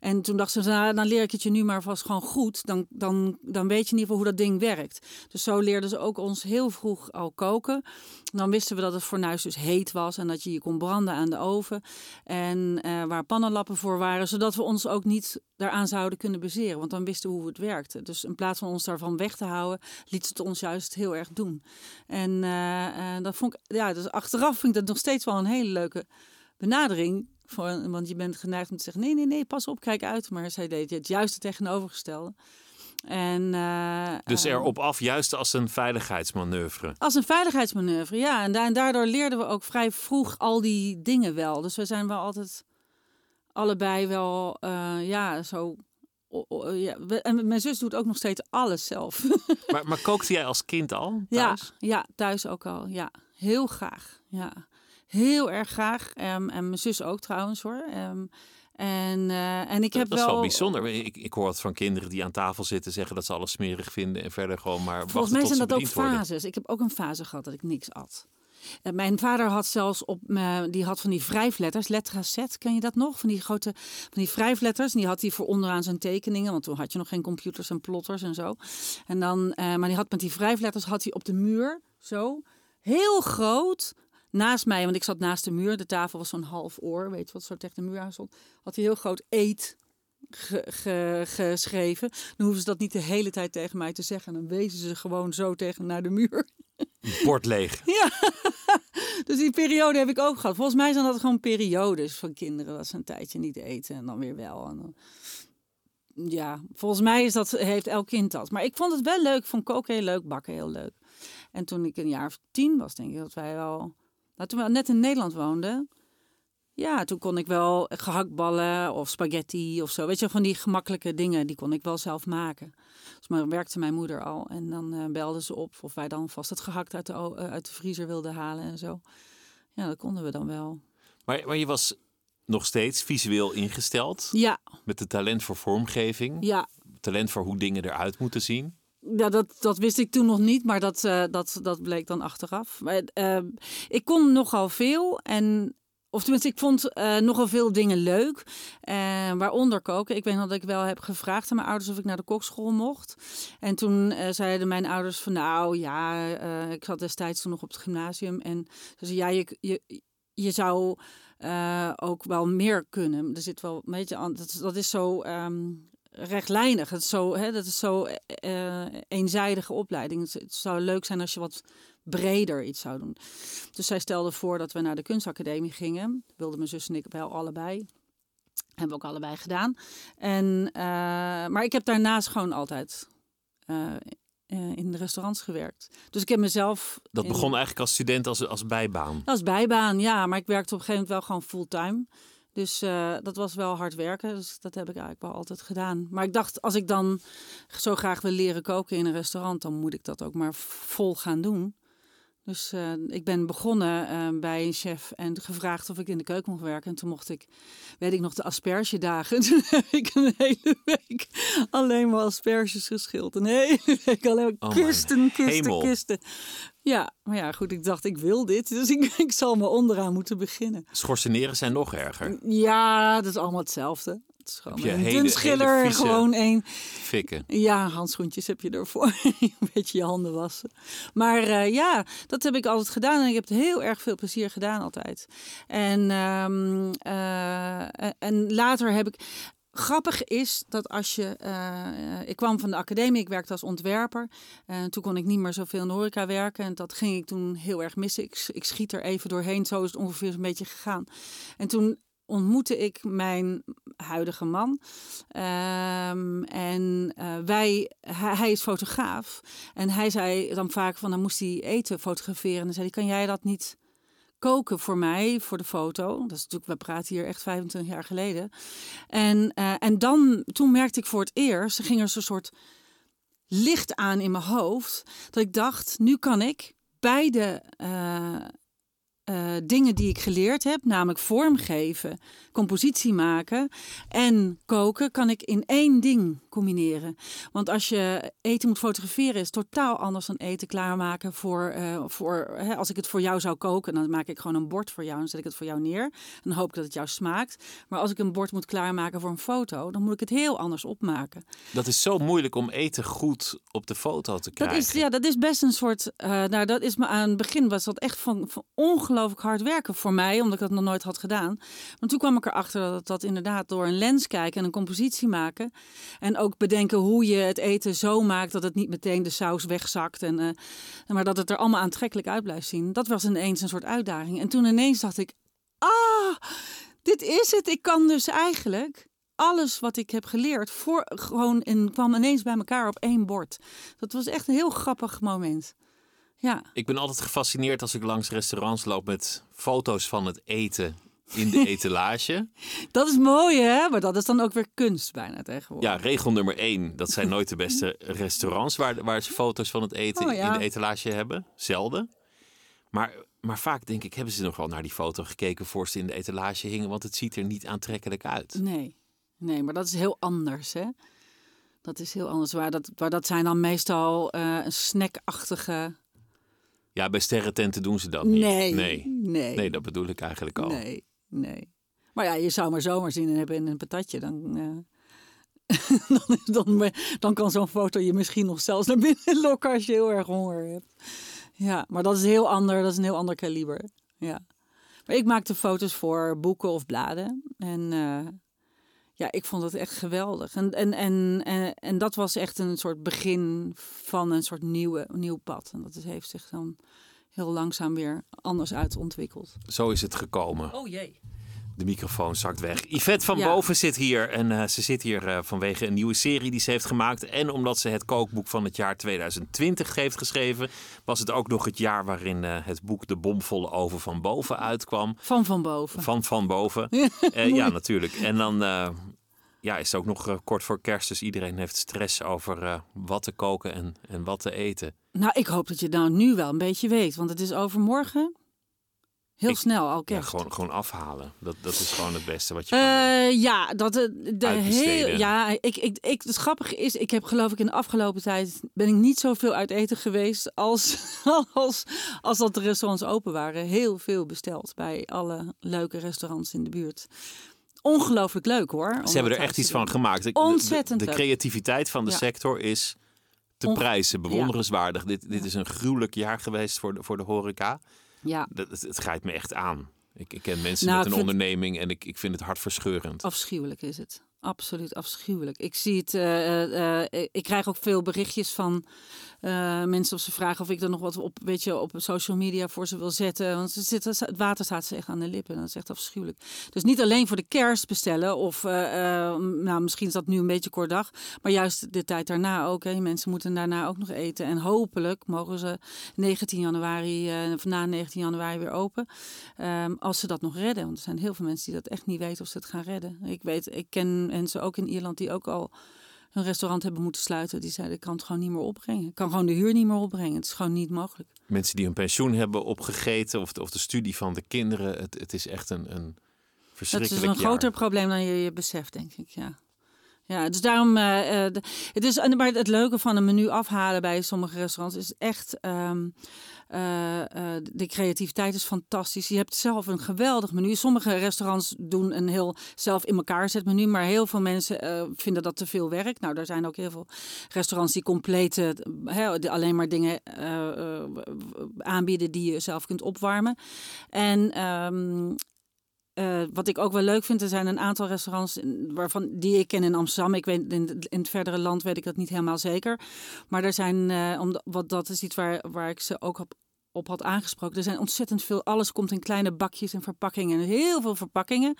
En toen dacht ze, nou, dan leer ik het je nu maar vast gewoon goed. Dan, dan, dan weet je in ieder geval hoe dat ding werkt. Dus zo leerden ze ook ons heel vroeg al koken. Dan wisten we dat het fornuis dus heet was en dat je je kon branden aan de oven. En eh, waar pannenlappen voor waren, zodat we ons ook niet daaraan zouden kunnen bezeren. Want dan wisten we hoe het werkte. Dus in plaats van ons daarvan weg te houden, liet het ons juist heel erg doen. En eh, eh, dat vond ik, ja, dus achteraf vind ik dat nog steeds wel een hele leuke benadering. Voor, want je bent geneigd om te zeggen: nee, nee, nee, pas op, kijk uit. Maar zij deed het juist het tegenovergestelde. En, eh, Dus eh, erop af, juist als een veiligheidsmanoeuvre. als een veiligheidsmanoeuvre, ja. En, da- en daardoor leerden we ook vrij vroeg al die dingen wel. Dus we zijn wel altijd allebei wel, eh, ja, zo. ja. En mijn zus doet ook nog steeds alles zelf. Maar, maar kookte jij als kind al ja, thuis? ja, thuis ook al. Ja, heel graag. Ja, heel erg graag. Ehm, en mijn zus ook trouwens hoor. Ehm, en, eh, en ik Dat, heb dat is wel. wel bijzonder. Ik, ik hoor het van kinderen die aan tafel zitten zeggen dat ze alles smerig vinden en verder gewoon maar Volgens mij zijn dat ook worden. fases. Ik heb ook een fase gehad dat ik niks at. Eh, Mijn vader had zelfs op, me- die had van die wrijfletters, letra Z, ken je dat nog? Van die grote, van die wrijfletters. En die had hij voor onderaan zijn tekeningen, want toen had je nog geen computers en plotters en zo. En dan, eh, maar die had met die wrijfletters had hij op de muur, zo, heel groot, naast mij, want ik zat naast de muur. De tafel was zo'n half oor, weet je wat, zo tegen de muur aan stond. Had hij heel groot eet ge- ge- geschreven. Dan hoeven ze dat niet de hele tijd tegen mij te zeggen. Dan wezen ze gewoon zo tegen naar de muur. Bord leeg. Dus die periode heb ik ook gehad. Volgens mij zijn dat gewoon periodes van kinderen. Dat ze een tijdje niet eten en dan weer wel. En dan... Ja, volgens mij is dat, heeft elk kind dat. Maar ik vond het wel leuk. Ik vond koken heel leuk, bakken heel leuk. En toen ik een jaar of tien was, denk ik dat wij wel... Nou, toen we net in Nederland woonden... Ja, toen kon ik wel gehaktballen of spaghetti of zo. Weet je, van die gemakkelijke dingen, die kon ik wel zelf maken. Dus maar werkte mijn moeder al. En dan eh belde ze op of wij dan vast het gehakt uit de, eh, uit de vriezer wilden halen en zo. Ja, dat konden we dan wel. Maar, maar je was nog steeds visueel ingesteld. Ja, Met het talent voor vormgeving. ja. Talent voor hoe dingen eruit moeten zien. Ja, dat, dat wist ik toen nog niet, maar dat, eh, dat, dat bleek dan achteraf. Maar, eh, ik kon nogal veel en... Of tenminste, ik vond eh, nogal veel dingen leuk. Eh, waaronder koken. Ik weet nog dat ik wel heb gevraagd aan mijn ouders of ik naar de kokschool mocht. En toen zeiden mijn ouders van nou ja, ik zat destijds toen nog op het gymnasium. En ze zeiden ja, je, je, je zou ook wel meer kunnen. Er zit wel een beetje aan, dat, dat is zo ehm, rechtlijnig. Het is zo, hè, dat is zo eh, eenzijdige opleiding. Het, het zou leuk zijn als je wat breder iets zou doen. Dus zij stelde voor dat we naar de kunstacademie gingen. Wilden mijn zus en ik wel allebei. Hebben we ook allebei gedaan. En, eh, maar ik heb daarnaast gewoon altijd eh, eh, in de restaurants gewerkt. Dus ik heb mezelf... Dat in- begon eigenlijk als student als, als bijbaan. is bijbaan, ja. Maar ik werkte op een gegeven moment wel gewoon fulltime. Dus eh, dat was wel hard werken. Dus dat heb ik eigenlijk wel altijd gedaan. Maar ik dacht, als ik dan zo graag wil leren koken in een restaurant, dan moet ik dat ook maar vol gaan doen. Dus eh, ik ben begonnen eh, bij een chef en gevraagd of ik in de keuken mocht werken. En toen mocht ik, weet ik nog, de aspergedagen. Toen heb ik een hele week alleen maar asperges geschild. Een hele week alleen maar Oh kisten, kisten, hemel. kisten. Ja, maar ja, goed, ik dacht, ik wil dit. Dus ik, ik zal maar onderaan moeten beginnen. Schorseneren zijn nog erger. Ja, dat is allemaal hetzelfde. Het is gewoon een hele- dunschiller, gewoon één. Fikken. Ja, handschoentjes heb je ervoor. een beetje je handen wassen. Maar eh, ja, dat heb ik altijd gedaan. En ik heb het heel erg veel plezier gedaan altijd. En, ehm, eh, en later heb ik... Grappig is dat als je... eh, ik kwam van de academie, ik werkte als ontwerper. En toen kon ik niet meer zoveel in de horeca werken. En dat ging ik toen heel erg missen. Ik, ik schiet er even doorheen. Zo is het ongeveer een beetje gegaan. En toen ontmoette ik mijn huidige man. Ehm, en eh, wij, hij, is fotograaf. En hij zei dan vaak van, dan moest hij eten fotograferen. En dan zei hij, kan jij dat niet koken voor mij, voor de foto? Dat is natuurlijk, we praten hier echt 25 jaar geleden. En, eh, en dan, toen merkte ik voor het eerst, er ging er zo'n soort licht aan in mijn hoofd. Dat ik dacht, nu kan ik beide eh, eh, dingen die ik geleerd heb, namelijk vormgeven, compositie maken en koken, kan ik in één ding combineren. Want als je eten moet fotograferen, is het totaal anders dan eten klaarmaken voor, eh, voor hè, als ik het voor jou zou koken, dan maak ik gewoon een bord voor jou en zet ik het voor jou neer. En dan hoop ik dat het jou smaakt. Maar als ik een bord moet klaarmaken voor een foto, dan moet ik het heel anders opmaken. Dat is zo moeilijk om eten goed op de foto te Dat krijgen. is, ja, dat is best een soort. eh, nou, dat is me aan het begin was dat echt van, van ongelooflijk hard werken voor mij, omdat ik dat nog nooit had gedaan. Want toen kwam ik erachter dat dat inderdaad door een lens kijken en een compositie maken. En ook bedenken hoe je het eten zo maakt dat het niet meteen de saus wegzakt. En, eh, maar dat het er allemaal aantrekkelijk uit blijft zien. Dat was ineens een soort uitdaging. En toen ineens dacht ik: ah, dit is het. Ik kan dus eigenlijk alles wat ik heb geleerd voor gewoon en kwam ineens bij elkaar op één bord. Dat was echt een heel grappig moment. Ja, Ik ben altijd gefascineerd als ik langs restaurants loop met foto's van het eten in de etalage. dat is mooi hè, maar dat is dan ook weer kunst bijna tegenwoordig. Ja, regel nummer één. Dat zijn nooit de beste restaurants waar, waar ze foto's van het eten Oh, ja. in de etalage hebben. Zelden. Maar, maar vaak denk ik, hebben ze nog wel naar die foto gekeken voor ze in de etalage hingen. Want het ziet er niet aantrekkelijk uit. Nee, nee, maar dat is heel anders hè. Dat is heel anders. Waar dat, waar dat zijn dan meestal eh, een snackachtige. Ja, bij sterrententen doen ze dat niet. Nee, nee. nee, Nee, dat bedoel ik eigenlijk al. nee, nee. Maar ja, je zou maar zomaar zin in hebben in een patatje. Dan, eh, dan, dan, dan kan zo'n foto je misschien nog zelfs naar binnen lokken als je heel erg honger hebt. Ja, maar dat is heel ander. Dat is een heel ander kaliber. Ja. Maar ik maakte foto's voor boeken of bladen. En eh, ja, ik vond het echt geweldig. En, en, en, en, en dat was echt een soort begin van een soort nieuwe, nieuw pad. En dat is- heeft zich dan heel langzaam weer anders uit ontwikkeld. Zo is het gekomen. Oh jee. De microfoon zakt weg. Yvette van Ja. Boven zit hier. En eh, ze zit hier eh, vanwege een nieuwe serie die ze heeft gemaakt. En omdat ze het kookboek van het jaar 2020 heeft geschreven, was het ook nog het jaar waarin eh, het boek De Bomvolle Oven van Boven uitkwam. Van van boven. Van Van Boven. Ja, natuurlijk. En dan ja, is het ook nog kort voor kerst. Dus iedereen heeft stress over wat te koken en, en wat te eten. Nou, ik hoop dat je het nou nu wel een beetje weet. Want het is overmorgen. Heel Ik- snel al Ja, kerst. gewoon, gewoon afhalen. Dat, dat is gewoon het beste wat je kan doen. Eh, ja, dat de, de heel. Ja, ik, ik, ik, het grappige is, ik heb geloof ik in de afgelopen tijd ben ik niet zoveel uit eten geweest als, als, als dat de restaurants open waren. Heel veel besteld bij alle leuke restaurants in de buurt. Ongelooflijk leuk hoor. Ze hebben er echt iets van gemaakt. De- de- Ontzettend De, creativiteit van de Ja. sector is te Onge- prijzen, bewonderenswaardig. Dit, dit is een gruwelijk jaar geweest voor de, voor de horeca. Ja, Dat, het, het grijpt me echt aan. Ik, ik ken mensen Nou, met een onderneming en ik, ik vind het hartverscheurend. Afschuwelijk is het. Absoluut afschuwelijk. Ik zie het. eh, eh, eh, ik krijg ook veel berichtjes van mensen of ze vragen of ik er nog wat op, weet je, op social media voor ze wil zetten. Want het water staat ze echt aan de lippen. Dat is echt afschuwelijk. Dus niet alleen voor de kerst bestellen. Of nou, misschien is dat nu een beetje kort dag. Maar juist de tijd daarna ook. Hè. Mensen moeten daarna ook nog eten. En hopelijk mogen ze 19 januari, of na 19 januari weer open. Ehm, als ze dat nog redden. Want er zijn heel veel mensen die dat echt niet weten of ze het gaan redden. Ik weet, ik ken mensen ook in Ierland die ook al hun restaurant hebben moeten sluiten. Die zeiden, ik kan het gewoon niet meer opbrengen. Ik kan gewoon de huur niet meer opbrengen. Het is gewoon niet mogelijk. Mensen die hun pensioen hebben opgegeten of de, of de studie van de kinderen. Het, het is echt een, een Dat is verschrikkelijk een jaar. groter probleem dan je je beseft, denk ik. Ja. Ja, dus daarom. eh, eh, de- het is, en- maar het leuke van een menu afhalen bij sommige restaurants is echt. ehm, eh, eh, de creativiteit is fantastisch. Je hebt zelf een geweldig menu. Sommige restaurants doen een heel zelf in elkaar zet menu, maar heel veel mensen eh, vinden dat te veel werk. Nou, er zijn ook heel veel restaurants die complete, de- alleen maar dingen aanbieden die je zelf kunt opwarmen. En ehm, eh, wat ik ook wel leuk vind, er zijn een aantal restaurants waarvan die ik ken in Amsterdam. Ik weet in, in het verdere land weet ik dat niet helemaal zeker. Maar er zijn, wat dat is iets waar, waar ik ze ook op, op had aangesproken. Er zijn ontzettend veel. Alles komt in kleine bakjes en verpakkingen. Heel veel verpakkingen.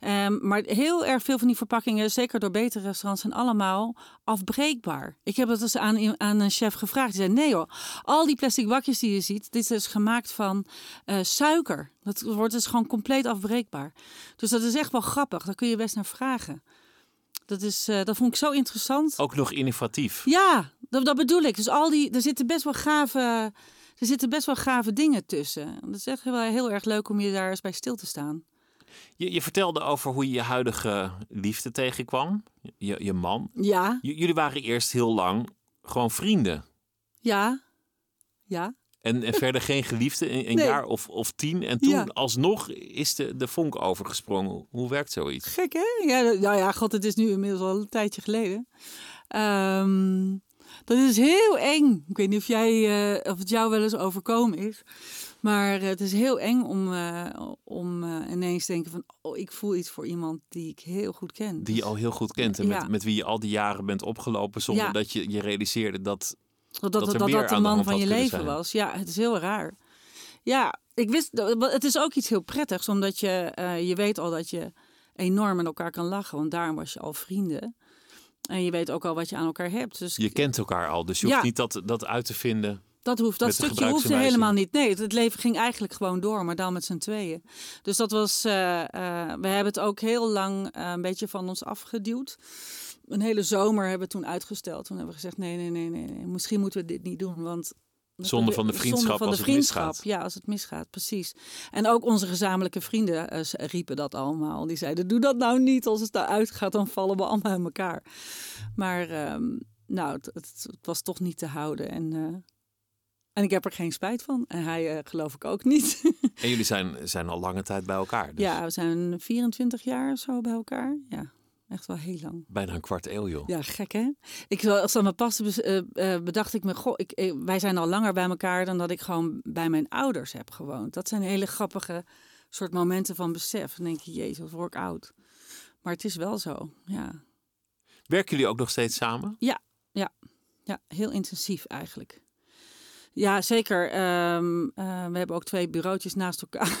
Ehm, maar heel erg veel van die verpakkingen, zeker door betere restaurants, zijn allemaal afbreekbaar. Ik heb dat eens aan, aan een chef gevraagd. Die zei: nee hoor, al die plastic bakjes die je ziet, dit is gemaakt van eh, suiker. Dat wordt dus gewoon compleet afbreekbaar. Dus dat is echt wel grappig. Daar kun je best naar vragen. Dat, is, eh, dat vond ik zo interessant. Ook nog innovatief. Ja, dat, dat bedoel ik. Dus al die, er zitten best wel gave, er zitten best wel gave dingen tussen. Dat is echt wel heel erg leuk om je daar eens bij stil te staan. Je, je vertelde over hoe je je huidige liefde tegenkwam. Je, je man. Ja, J- jullie waren eerst heel lang gewoon vrienden. ja, ja. En, en verder geen geliefde, een, een Nee. jaar of, of tien. En toen Ja. alsnog is de, de vonk overgesprongen. Hoe werkt zoiets? Gek hè? Ja, nou ja, god, het is nu inmiddels al een tijdje geleden. Ehm, dat is heel eng. Ik weet niet of, jij, eh, of het jou wel eens overkomen is. Maar eh, het is heel eng om, eh, om ineens te denken van... Oh, ik voel iets voor iemand die ik heel goed ken. Die je al heel goed kent en Ja. met, met wie je al die jaren bent opgelopen zonder Ja. dat je je realiseerde dat... Dat dat dat, de man van je leven zijn. was. Ja, het is heel raar. Ja, ik wist, het is ook iets heel prettigs, omdat je, je weet al dat je enorm met elkaar kan lachen, want daarom was je al vrienden. En je weet ook al wat je aan elkaar hebt. Dus Je kent elkaar al, dus je hoeft Ja. niet dat, dat uit te vinden. dat, hoeft, dat stukje hoefde helemaal niet. Nee, het, het leven ging eigenlijk gewoon door, maar dan met z'n tweeën. Dus dat was, eh, eh, we hebben het ook heel lang eh, een beetje van ons afgeduwd. Een hele zomer hebben we toen uitgesteld. Toen hebben we gezegd, nee, nee, nee, nee, nee. misschien moeten we dit niet doen, want Zonde van de vriendschap van als de het vriendschap, misgaat. Ja, als het misgaat, precies. En ook onze gezamenlijke vrienden eh, riepen dat allemaal. Die zeiden, doe dat nou niet. Als het daar uitgaat, dan vallen we allemaal in elkaar. Maar ehm, nou, het, het, het was toch niet te houden. En, eh, en ik heb er geen spijt van. En hij eh, geloof ik ook niet. En jullie zijn, zijn al lange tijd bij elkaar. Dus ja, we zijn 24 jaar of zo bij elkaar. Ja, echt wel heel lang. Bijna een kwart eeuw, joh. Ja, gek hè? Ik, als dat me bes- eh, eh, bedacht ik me, goh, ik, eh, wij zijn al langer bij elkaar dan dat ik gewoon bij mijn ouders heb gewoond. Dat zijn hele grappige soort momenten van besef. Dan denk je, jezus, word ik oud. Maar het is wel zo, ja. Werken jullie ook nog steeds samen? Ja, heel intensief eigenlijk. Ja, zeker. Ehm, eh, we hebben ook twee bureautjes naast elkaar.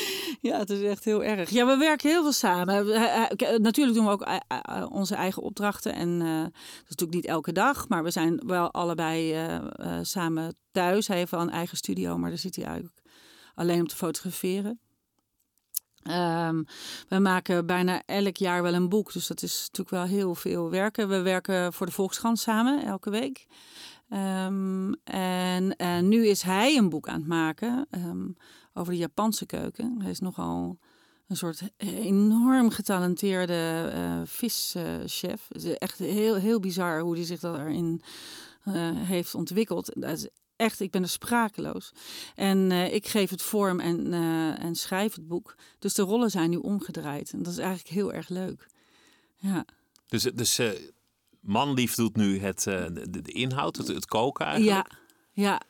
ja, het is echt heel erg. Ja, we werken heel veel samen. We- eh, eh, Natuurlijk doen we ook eh, eh, onze eigen opdrachten. En eh, dat is natuurlijk niet elke dag. Maar we zijn wel allebei eh, eh, samen thuis. Hij heeft wel een eigen studio, maar daar zit hij eigenlijk alleen om te fotograferen. Ehm, we maken bijna elk jaar wel een boek. Dus dat is natuurlijk wel heel veel werken. We werken voor de Volkskrant samen elke week. Ehm, en eh, nu is hij een boek aan het maken ehm, over de Japanse keuken. Hij is nogal een soort enorm getalenteerde eh, vischef. Het is echt heel, heel bizar hoe hij zich daarin eh, heeft ontwikkeld. Dat is echt, ik ben er sprakeloos. En eh, ik geef het vorm en, en schrijf het boek. Dus de rollen zijn nu omgedraaid. En dat is eigenlijk heel erg leuk. Ja. Dus, dus manlief doet nu het, de, de inhoud, het, het koken eigenlijk. Ja, ja.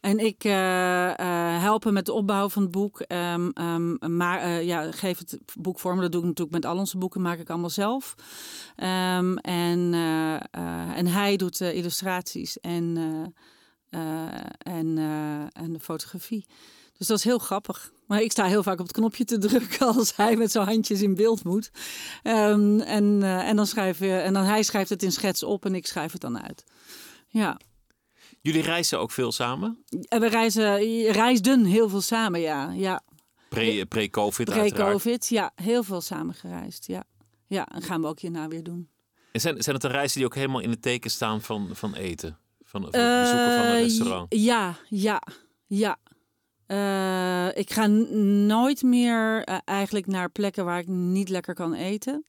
En ik eh, eh, help hem met de opbouw van het boek. ehm, ehm, maar eh, ja, geef het boek vorm. Dat doe ik natuurlijk met al onze boeken, maak ik allemaal zelf. Ehm, en, en hij doet de illustraties en, en, en de fotografie. Dus dat is heel grappig. Maar ik sta heel vaak op het knopje te drukken als hij met zijn handjes in beeld moet. En, en, dan schrijf je, en dan hij schrijft het in schets op en ik schrijf het dan uit. Ja. Jullie reizen ook veel samen? En we reizen, reisden heel veel samen, ja. ja. Pre- Pre-covid uiteraard. Pre-covid, ja. Heel veel samen gereisd, ja. Ja, en gaan we ook hierna weer doen. En zijn, zijn het de reizen die ook helemaal in het teken staan van, van eten? Van, van het bezoeken van een Eh, restaurant? Ja, ja, ja. Eh, ik ga nooit meer eh, eigenlijk naar plekken waar ik niet lekker kan eten.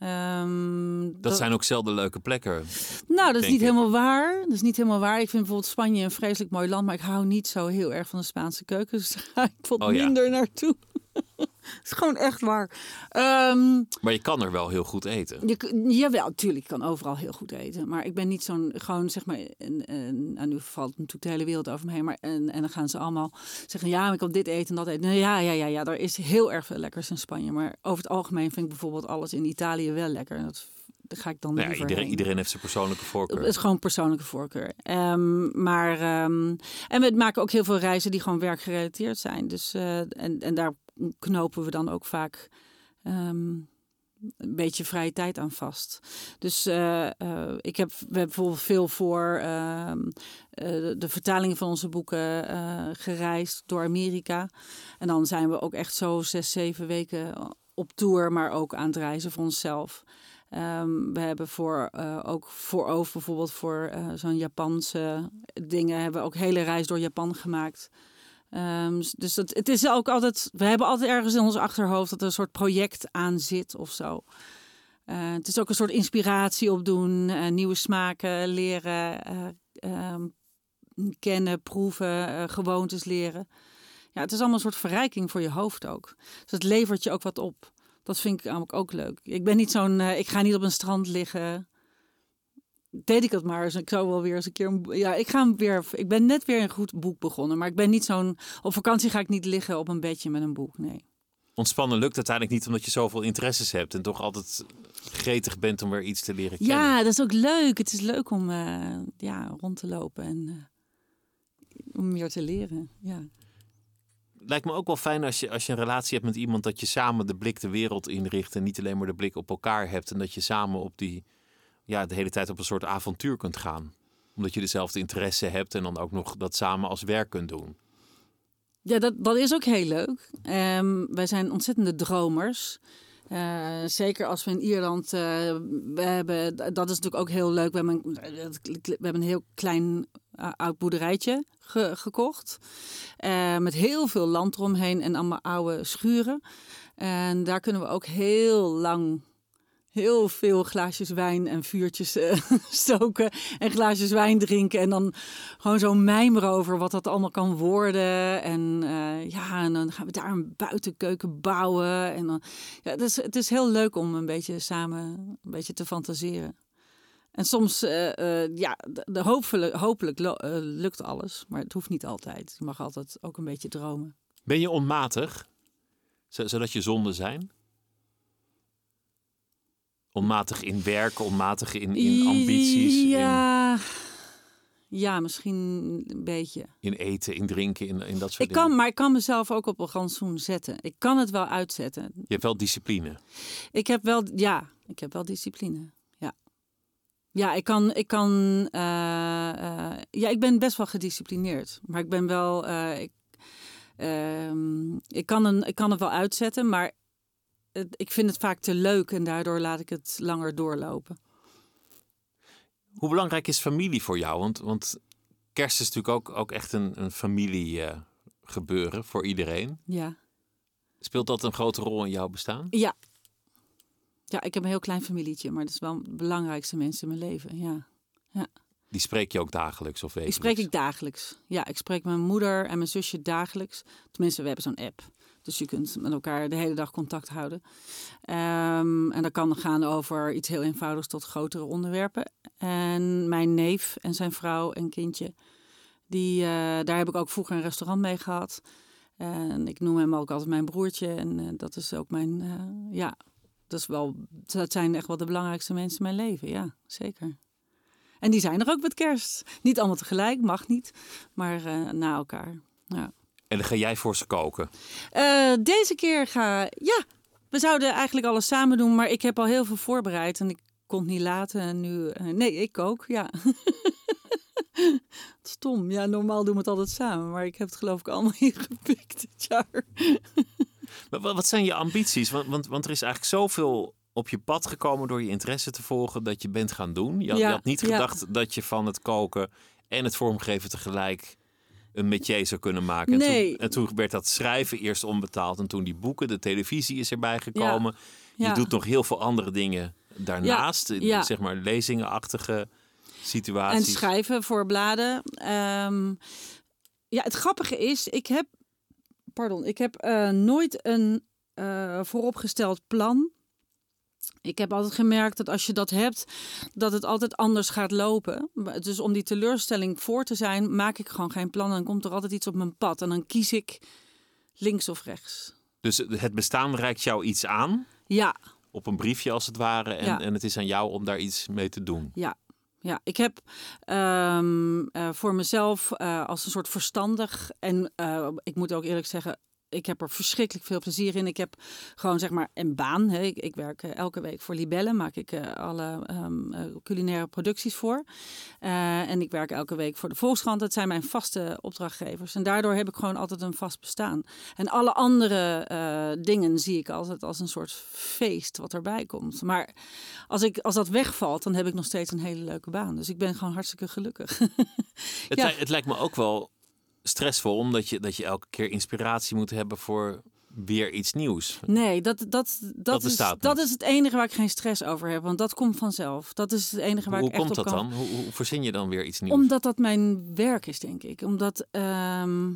Ehm, Dat zijn ook zelden leuke plekken. Nou, dat is niet ik. helemaal waar. Dat is niet helemaal waar. Ik vind bijvoorbeeld Spanje een vreselijk mooi land, maar ik hou niet zo heel erg van de Spaanse keuken. Dus daar ga ik wat Oh ja. minder naartoe. Het is gewoon echt waar. Ehm, Maar je kan er wel heel goed eten. je, jawel, natuurlijk, ik kan overal heel goed eten. Maar ik ben niet zo'n, gewoon zeg maar, en, en, nou, nu valt natuurlijk de hele wereld over me heen. Maar, en, en dan gaan ze allemaal zeggen, ja, ik kan dit eten en dat eten. Nou, ja, ja, ja, ja, er is heel erg veel lekkers in Spanje. Maar over het algemeen vind ik bijvoorbeeld alles in Italië wel lekker. En dat, ga ik dan Nou ja, iedereen, iedereen heeft zijn persoonlijke Het voorkeur. is gewoon persoonlijke voorkeur. Ehm, maar, ehm, en we maken ook heel veel reizen die gewoon werkgerelateerd zijn. Dus, eh, en, en daar knopen we dan ook vaak ehm, een beetje vrije tijd aan vast. Dus eh, eh, ik heb, we hebben bijvoorbeeld veel voor ehm, eh, de, vertalingen van onze boeken gereisd door Amerika. En dan zijn we ook echt zo zes, zeven weken op tour, maar ook aan het reizen voor onszelf. Ehm, we hebben voor, ook voor over bijvoorbeeld voor zo'n Japanse dingen hebben we ook hele reis door Japan gemaakt. Ehm, dus dat, het is ook altijd, we hebben altijd ergens in ons achterhoofd dat er een soort project aan zit of zo. Eh, het is ook een soort inspiratie opdoen, eh, nieuwe smaken leren, eh, ehm, kennen, proeven, gewoontes leren. Ja, het is allemaal een soort verrijking voor je hoofd ook. Dus het levert je ook wat op. Dat vind ik namelijk ook leuk. Ik ben niet zo'n, ik ga niet op een strand liggen. Deed ik het maar eens. Ik zou wel weer eens een keer. een Ja, ik ga weer. Ik ben net weer een goed boek begonnen. Maar ik ben niet zo'n. Op vakantie ga ik niet liggen op een bedje met een boek. Nee. Ontspannen lukt uiteindelijk niet omdat je zoveel interesses hebt en toch altijd gretig bent om weer iets te leren kennen. Ja, dat is ook leuk. Het is leuk om eh, ja, rond te lopen en eh, om meer te leren. Ja. Lijkt me ook wel fijn als je, als je een relatie hebt met iemand dat je samen de blik de wereld inricht en niet alleen maar de blik op elkaar hebt en dat je samen op die, ja, de hele tijd op een soort avontuur kunt gaan. Omdat je dezelfde interesse hebt en dan ook nog dat samen als werk kunt doen. Ja, dat, dat is ook heel leuk. Ehm, wij zijn ontzettende dromers. Eh, zeker als we in Ierland. eh, we hebben, dat is natuurlijk ook heel leuk. We hebben een, we hebben een heel klein eh, oud boerderijtje ge- gekocht. Met heel veel land eromheen en allemaal oude schuren. En daar kunnen we ook heel lang. Heel veel glaasjes wijn en vuurtjes eh, stoken. En glaasjes wijn drinken. En dan gewoon zo mijmeren over wat dat allemaal kan worden. En eh, ja, en dan gaan we daar een buitenkeuken bouwen. En dan, ja, het, is, het is heel leuk om een beetje samen een beetje te fantaseren. En soms, eh, ja, de, de hopelijk, hopelijk lukt alles. Maar het hoeft niet altijd. Je mag altijd ook een beetje dromen. Ben je onmatig, zo- zodat je zonden zijn? Onmatig in werk, onmatig in, in ambities, in, Ja, ja, misschien een beetje. in eten, in drinken, in, in dat soort Ik dingen. kan, maar ik kan mezelf ook op een rantsoen zetten. Ik kan het wel uitzetten. Je hebt wel discipline. Ik heb wel, ja, ik heb wel discipline. Ja, ja ik kan, ik kan, eh, eh, ja, ik ben best wel gedisciplineerd, maar ik ben wel, eh, ik, ehm, ik, kan een, ik kan het wel uitzetten, maar ik vind het vaak te leuk en daardoor laat ik het langer doorlopen. Hoe belangrijk is familie voor jou? Want, want kerst is natuurlijk ook, ook echt een, een familie eh, gebeuren voor iedereen. Ja. Speelt dat een grote rol in jouw bestaan? Ja. Ja, ik heb een heel klein familietje, maar dat is wel de belangrijkste mensen in mijn leven. Ja. Die spreek je ook dagelijks of Die wekelijks? spreek ik dagelijks. Ja, ik spreek mijn moeder en mijn zusje dagelijks. Tenminste, we hebben zo'n app. Dus je kunt met elkaar de hele dag contact houden. Ehm, en dat kan gaan over iets heel eenvoudigs tot grotere onderwerpen. En mijn neef en zijn vrouw en kindje, die, eh, daar heb ik ook vroeger een restaurant mee gehad. En ik noem hem ook altijd mijn broertje. En eh, dat is ook mijn, eh, ja, dat, is wel, dat zijn echt wel de belangrijkste mensen in mijn leven. Ja, zeker. En die zijn er ook met kerst. Niet allemaal tegelijk, mag niet, maar na elkaar. Ja. En dan ga jij voor ze koken. Eh, deze keer ga ja, we zouden eigenlijk alles samen doen, maar ik heb al heel veel voorbereid en ik kon het niet laten. En nu, eh, nee, ik ook, ja. Stom, ja, normaal doen we het altijd samen, maar ik heb het geloof ik allemaal ingepikt dit jaar. Maar wa- wat zijn je ambities? Want, want, want er is eigenlijk zoveel op je pad gekomen door je interesse te volgen dat je bent gaan doen. Je had, Ja, je had niet ja. gedacht dat je van het koken en het vormgeven tegelijk een métier zou kunnen maken. En, Nee. toen, en toen werd dat schrijven eerst onbetaald en toen die boeken, de televisie is erbij gekomen. ja. Je doet nog heel veel andere dingen daarnaast. Zeg maar lezingenachtige En situaties. schrijven voor bladen. Ehm, ja, het grappige is, ik heb, pardon, ik heb eh, nooit een eh, vooropgesteld plan. Ik heb altijd gemerkt dat als je dat hebt, dat het altijd anders gaat lopen. Dus om die teleurstelling voor te zijn, maak ik gewoon geen plan. Dan komt er altijd iets op mijn pad en dan kies ik links of rechts. Dus het bestaan reikt jou iets aan. Ja, Op een briefje als het ware. En, Ja. en het is aan jou om daar iets mee te doen. Ja, ja. ik heb ehm, eh, voor mezelf eh, als een soort verstandig en eh, ik moet ook eerlijk zeggen. Ik heb er verschrikkelijk veel plezier in. Ik heb gewoon zeg maar een baan. Hè. Ik, ik werk eh, elke week voor Libelle, maak ik eh, alle ehm, eh, culinaire producties voor. En ik werk elke week voor de Volkskrant. Dat zijn mijn vaste opdrachtgevers. En daardoor heb ik gewoon altijd een vast bestaan. En alle andere dingen zie ik altijd als een soort feest wat erbij komt. Maar als, ik, als dat wegvalt, dan heb ik nog steeds een hele leuke baan. Dus ik ben gewoon hartstikke gelukkig. Het, Ja. li- het lijkt me ook wel stressvol, omdat je, dat je elke keer inspiratie moet hebben voor weer iets nieuws. Nee, dat, dat, dat, is, dat is het enige waar ik geen stress over heb. Want dat komt vanzelf. Dat is het enige waar Hoe ik echt komt op dat kan. dan? Hoe, hoe verzin je dan weer iets nieuws? Omdat dat mijn werk is, denk ik. Omdat. ehm,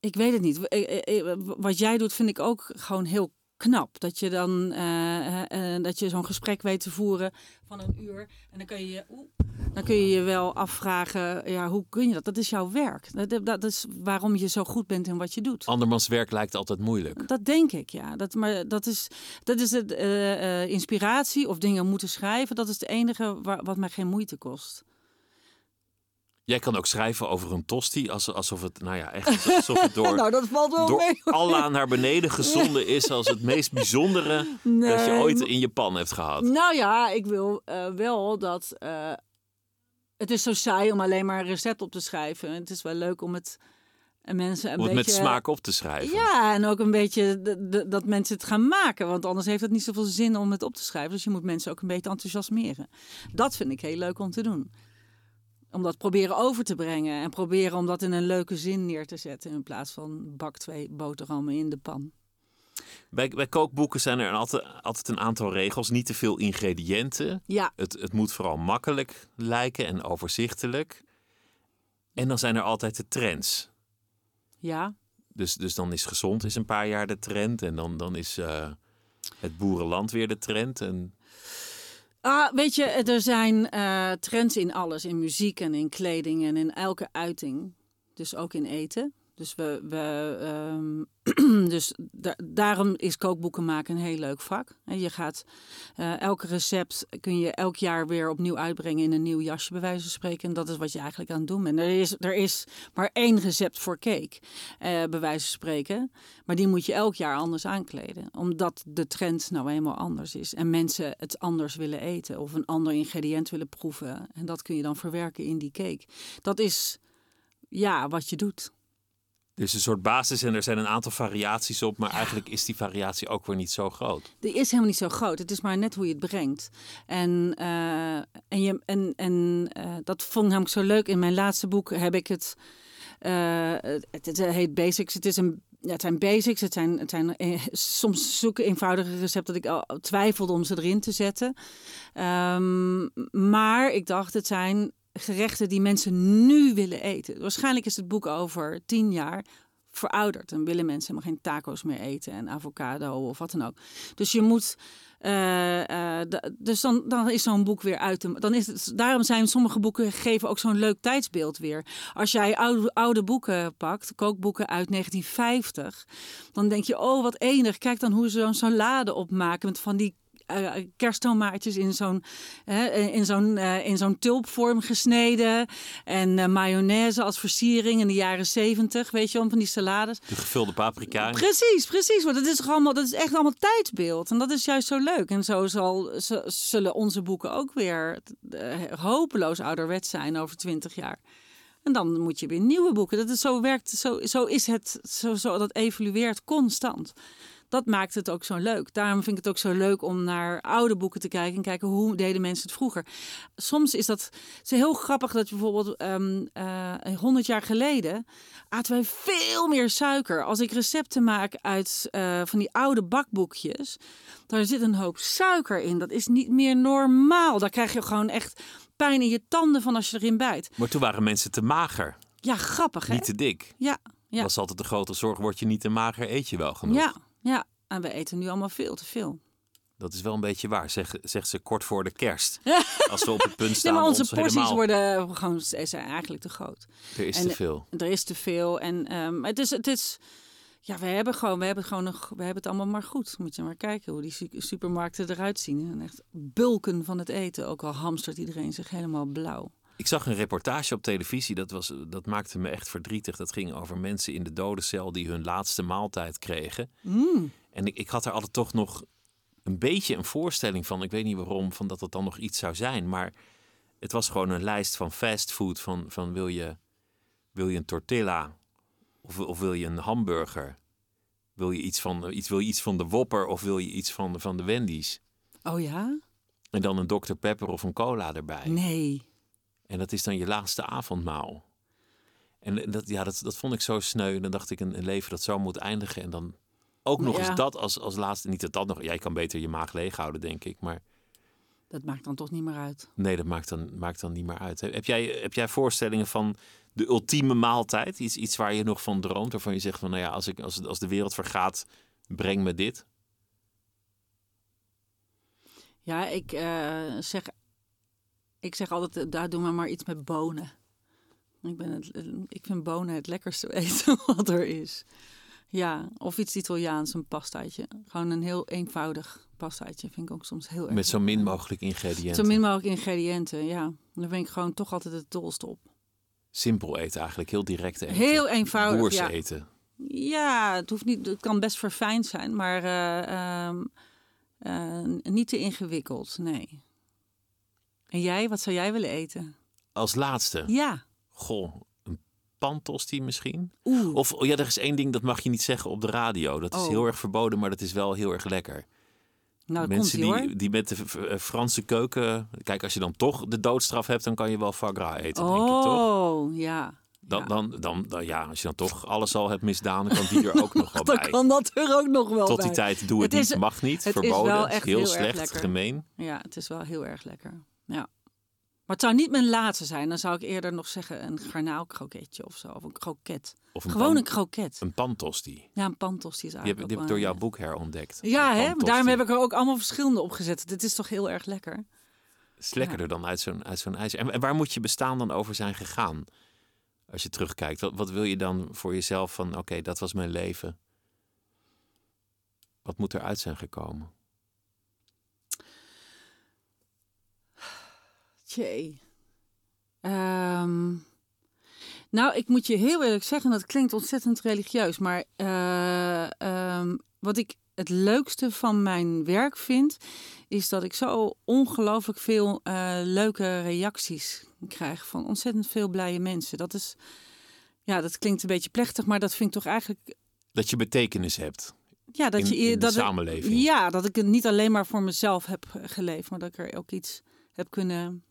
ik weet het niet. Eh, eh, eh, Wat jij doet, vind ik ook gewoon heel knap. Dat je dan eh, eh, dat je zo'n gesprek weet te voeren van een uur. En dan kun je dan kun je je wel afvragen, ja, hoe kun je dat? Dat is jouw werk. Dat, dat is waarom je zo goed bent in wat je doet. Andermans werk lijkt altijd moeilijk. Dat denk ik, ja. Dat, maar dat is, dat is het, eh, inspiratie of dingen moeten schrijven. Dat is het enige waar, wat mij geen moeite kost. Jij kan ook schrijven over een tosti, als- alsof het, nou ja, echt alsof het door, nou, dat valt wel door mee. Allah naar beneden gezonden is als het meest bijzondere dat je ooit in je pan hebt gehad. Nou ja, ik wil eh, wel dat. eh, het is zo saai om alleen maar een recept op te schrijven. Het is wel leuk om het en mensen een Om het beetje. met smaak op te schrijven. Ja, en ook een beetje dat mensen het gaan maken. Want anders heeft het niet zoveel zin om het op te schrijven. Dus je moet mensen ook een beetje enthousiasmeren. Dat vind ik heel leuk om te doen. Om dat proberen over te brengen. En proberen om dat in een leuke zin neer te zetten. In plaats van bak twee boterhammen in de pan. Bij, bij kookboeken zijn er altijd, altijd een aantal regels. Niet te veel ingrediënten. Ja, Het, het moet vooral makkelijk lijken en overzichtelijk. En dan zijn er altijd de trends. ja. Dus, dus dan is gezond is een paar jaar de trend. En dan, dan is eh, het boerenland weer de trend. En Ah, weet je, er zijn eh, trends in alles. In muziek en in kleding en in elke uiting. Dus ook in eten. Dus, we, we, ehm, dus da- daarom is kookboeken maken een heel leuk vak. En je gaat eh, elke recept kun je elk jaar weer opnieuw uitbrengen in een nieuw jasje, bij wijze van spreken. En dat is wat je eigenlijk aan het doen bent. Er is, er is maar één recept voor cake, eh, bij wijze van spreken. Maar die moet je elk jaar anders aankleden. Omdat de trend nou eenmaal anders is. En mensen het anders willen eten. Of een ander ingrediënt willen proeven. En dat kun je dan verwerken in die cake. Dat is ja, wat je doet. Is een soort basis en er zijn een aantal variaties op. Maar eigenlijk is die variatie ook weer niet zo groot. Die is helemaal niet zo groot. Het is maar net hoe je het brengt. En, eh, en, je, en, en eh, dat vond ik zo leuk. In mijn laatste boek heb ik het. eh, het, het heet Basics. Het, is een, ja, het zijn basics. Het zijn, het zijn soms zulke eenvoudige recepten dat ik al twijfelde om ze erin te zetten. Ehm, maar ik dacht, het zijn gerechten die mensen nu willen eten. Waarschijnlijk is het boek over tien jaar verouderd. En willen mensen helemaal geen taco's meer eten en avocado of wat dan ook. Dus je moet. eh, eh, dus dan, dan is zo'n boek weer uit. Dan is het, daarom zijn sommige boeken geven ook zo'n leuk tijdsbeeld weer. Als jij oude, oude boeken pakt, kookboeken uit 1950, dan denk je, oh wat enig. Kijk dan hoe ze zo'n salade opmaken met van die eh, kersttomaatjes in zo'n in zo'n eh, in zo'n tulpvorm gesneden en eh, mayonaise als versiering in de jaren zeventig, weet je wel, van die salades. De gevulde paprika. Precies, precies. Want dat is toch allemaal, dat is echt allemaal tijdsbeeld. En dat is juist zo leuk. En zo zal, zullen onze boeken ook weer hopeloos ouderwets zijn over twintig jaar. En dan moet je weer nieuwe boeken. Dat is zo werkt, zo, zo is het, zo, zo, dat evolueert constant. Dat maakt het ook zo leuk. Daarom vind ik het ook zo leuk om naar oude boeken te kijken en kijken hoe deden mensen het vroeger. Soms is dat het is heel grappig dat je bijvoorbeeld ehm eh, 100 jaar geleden aten wij veel meer suiker. Als ik recepten maak uit eh, van die oude bakboekjes, daar zit een hoop suiker in. Dat is niet meer normaal. Daar krijg je gewoon echt pijn in je tanden van als je erin bijt. Maar toen waren mensen te mager, Ja, grappig hè? niet te dik. Ja, ja. was altijd de grote zorg, word je niet te mager, eet je wel genoeg. ja, ja. En we eten nu allemaal veel te veel. Dat is wel een beetje waar, zeg, zegt ze kort voor de kerst. Als we op het punt staan, Nee, maar onze ons porties helemaal, worden gewoon zijn eigenlijk te groot. er is en- te veel. Er is te veel. En ehm, het is, het is, ja, we hebben gewoon, we hebben gewoon nog, we hebben het allemaal maar goed. Moet je maar kijken hoe die su- supermarkten eruit zien. En echt bulken van het eten. Ook al hamstert iedereen zich helemaal blauw. Ik zag een reportage op televisie, dat, was, dat maakte me echt verdrietig. Dat ging over mensen in de dodencel die hun laatste maaltijd kregen. Mm. En ik, ik had er altijd toch nog een beetje een voorstelling van. Ik weet niet waarom, van dat het dan nog iets zou zijn. Maar het was gewoon een lijst van fastfood. Van, van wil, je, wil je een tortilla? Of, of wil je een hamburger? Wil je iets van, iets, wil je iets van de Whopper of wil je iets van, van de Wendy's? Oh ja? En dan een Dr. Pepper of een cola erbij. Nee. En dat is dan je laatste avondmaal. En dat, ja, dat, dat vond ik zo sneu. En dan dacht ik, een, een leven dat zo moet eindigen. En dan ook nog Ja. eens dat als, als laatste. Niet dat dat nog... Jij kan beter je maag leeg houden, denk ik. Maar Dat maakt dan toch niet meer uit. nee, dat maakt dan, maakt dan niet meer uit. Heb jij, heb jij voorstellingen van de ultieme maaltijd? Iets, iets waar je nog van droomt? Waarvan je zegt van, nou ja, als, ik, als, als de wereld vergaat, breng me dit. Ja, ik eh, zeg, ik zeg altijd, eh, daar doen we maar iets met bonen. Ik, ben het, ik vind bonen het lekkerste eten wat er is. Ja, of iets Italiaans, een pastaatje. Gewoon een heel eenvoudig pastaatje vind ik ook soms heel erg Met zo min mogelijk ingrediënten. Zo min mogelijk ingrediënten, ja. Daar ben ik gewoon toch altijd het dolste op. Simpel eten eigenlijk, heel direct eten. Heel eenvoudig, Boers ja. eten. Ja, het, hoeft niet, het kan best verfijnd zijn, maar eh, ehm, eh, niet te ingewikkeld, nee. En jij, wat zou jij willen eten? Als laatste. Ja. Goh, een pantosti misschien? Oeh. Of oh ja, er is één ding dat mag je niet zeggen op de radio. Dat is Oh. heel erg verboden, maar dat is wel heel erg lekker. nou, Mensen die, hoor. die met de eh, Franse keuken. Kijk, als je dan toch de doodstraf hebt, dan kan je wel foie gras eten, denk ik toch? Oh, ja. Dan, ja. dan, dan, dan, ja, als je dan toch alles al hebt misdaan, dan kan die er ook nog wel Dan bij. kan dat er ook nog wel Tot bij. die tijd doe het, Het is- niet, mag niet, het is verboden. wel echt heel, heel slecht, gemeen. Ja, het is wel heel erg lekker. Ja. Maar het zou niet mijn laatste zijn. Dan zou ik eerder nog zeggen een garnaalkroketje of zo. Of een kroket. Of een Gewoon pan- een kroket. Een pantosti. Ja, een pantosti is Die heb, eigenlijk die heb ik door jouw boek herontdekt. Ja, hè? daarom heb ik er ook allemaal verschillende op gezet. Dit is toch heel erg lekker. Het is lekkerder dan uit zo'n, uit zo'n ijs. En, en waar moet je bestaan dan over zijn gegaan? Als je terugkijkt, wat, wat wil je dan voor jezelf van, oké, dat was mijn leven. Wat moet eruit zijn gekomen? Jee. Ehm, nou, ik moet je heel eerlijk zeggen, dat klinkt ontzettend religieus. Maar eh, ehm, wat ik het leukste van mijn werk vind, is dat ik zo ongelooflijk veel eh, leuke reacties krijg van ontzettend veel blije mensen. Dat is, ja, dat klinkt een beetje plechtig, maar dat vind ik toch eigenlijk Dat je betekenis hebt. ja, dat in- je in de ik- samenleving. ja, dat ik het niet alleen maar voor mezelf heb geleefd, maar dat ik er ook iets heb kunnen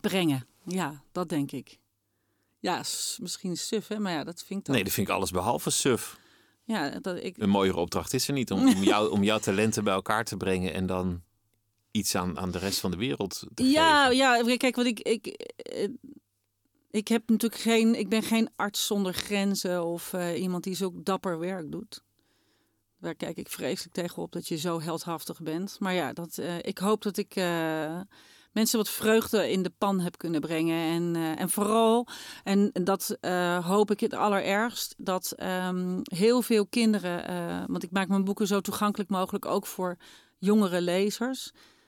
brengen. Ja, dat denk ik. Ja, misschien suf, hè, maar ja, dat vind ik dan. Nee, dat vind ik alles behalve suf. Ja, dat ik. Een mooiere opdracht is er niet om, om, jou, om jouw talenten bij elkaar te brengen en dan iets aan, aan de rest van de wereld te Ja, geven. ja, kijk, wat ik, ik, eh, ik heb natuurlijk geen, ik ben geen arts zonder grenzen of eh, iemand die zo dapper werk doet. Daar kijk ik vreselijk tegenop dat je zo heldhaftig bent. Maar ja, dat, eh, ik hoop dat ik mensen wat vreugde in de pan heb kunnen brengen. En, eh, en vooral, en dat eh, hoop ik het allerergst, dat ehm, heel veel kinderen, eh, want ik maak mijn boeken zo toegankelijk mogelijk ook voor jongere lezers.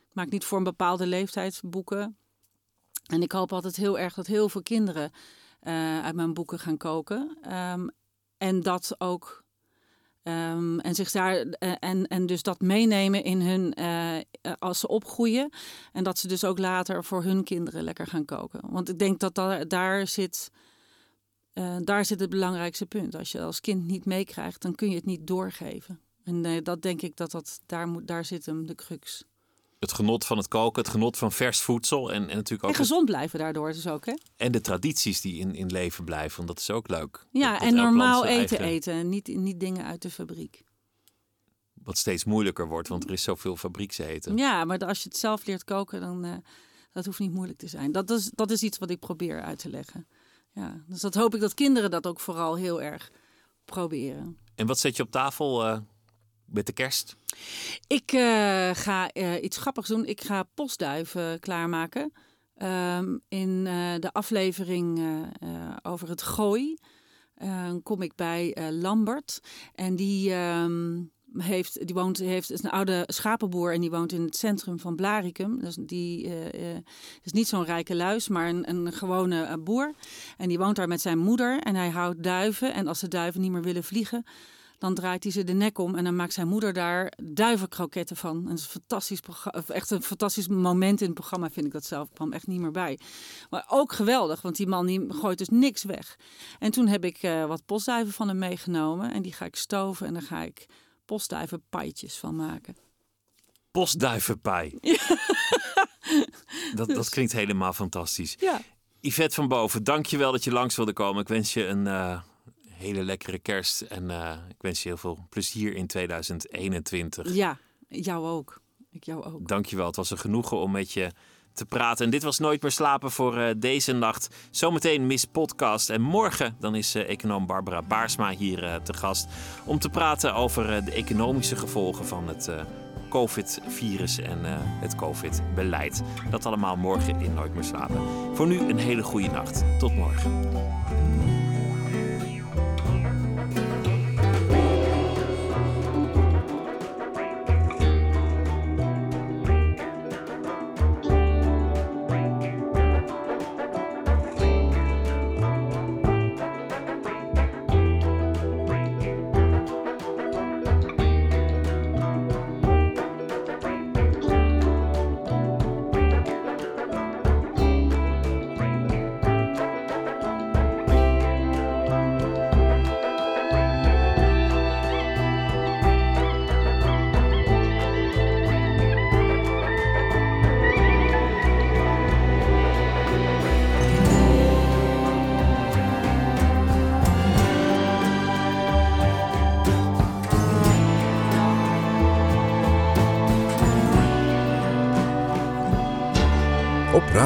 Ik maak niet voor een bepaalde leeftijd boeken. En ik hoop altijd heel erg dat heel veel kinderen uit mijn boeken gaan koken. Ehm, en dat ook. Ehm, en, zich daar, eh, en, en dus dat meenemen in hun eh, als ze opgroeien. En dat ze dus ook later voor hun kinderen lekker gaan koken. Want ik denk dat daar, daar zit. eh, daar zit het belangrijkste punt. Als je als kind niet meekrijgt, dan kun je het niet doorgeven. En dat denk ik dat, dat daar, moet, daar zit hem de crux. Het genot van het koken, het genot van vers voedsel en, en natuurlijk ook En gezond blijven daardoor dus ook, hè? en de tradities die in, in leven blijven, want dat is ook leuk. Ja, Dat- dat en normaal eten eigen- eten. Niet, niet dingen uit de fabriek. Wat steeds moeilijker wordt, want er is zoveel fabriekseten. Ja, maar als je het zelf leert koken, dan uh, dat hoeft niet moeilijk te zijn. Dat is, dat is iets wat ik probeer uit te leggen. Ja, dus dat hoop ik dat kinderen dat ook vooral heel erg proberen. En wat zet je op tafel uh, met de kerst? Ik uh, ga uh, iets grappigs doen. Ik ga postduiven klaarmaken. Um, in de aflevering over het gooi kom ik bij Lambert. En die... Um, heeft, die woont, heeft, is een oude schapenboer en die woont in het centrum van Blaricum. Dus die is niet zo'n rijke luis, maar een, een gewone boer. En die woont daar met zijn moeder en hij houdt duiven. En als de duiven niet meer willen vliegen, dan draait hij ze de nek om en dan maakt zijn moeder daar duivenkroketten van. En dat is een fantastisch echt een fantastisch moment in het programma, vind ik dat zelf. Ik kwam echt niet meer bij. Maar ook geweldig, want die man die gooit dus niks weg. En toen heb ik uh, wat postduiven van hem meegenomen en die ga ik stoven en dan ga ik postduivenpaitjes van maken. Postduivenpij. dat, Dus- dat klinkt helemaal fantastisch. Ja. Yvette van Boven, dank je wel dat je langs wilde komen. Ik wens je een uh, hele lekkere kerst en uh, ik wens je heel veel plezier in 2021. Ja, jou ook. Ik jou ook. Dank je wel. Het was een genoegen om met je te praten. En dit was Nooit meer slapen voor uh, deze nacht. Zometeen Miss Podcast. En morgen dan is uh, econoom Barbara Baarsma hier uh, te gast. Om te praten over de economische gevolgen van het COVID-virus en het COVID-beleid. Dat allemaal morgen in Nooit meer slapen. Voor nu een hele goede nacht. Tot morgen.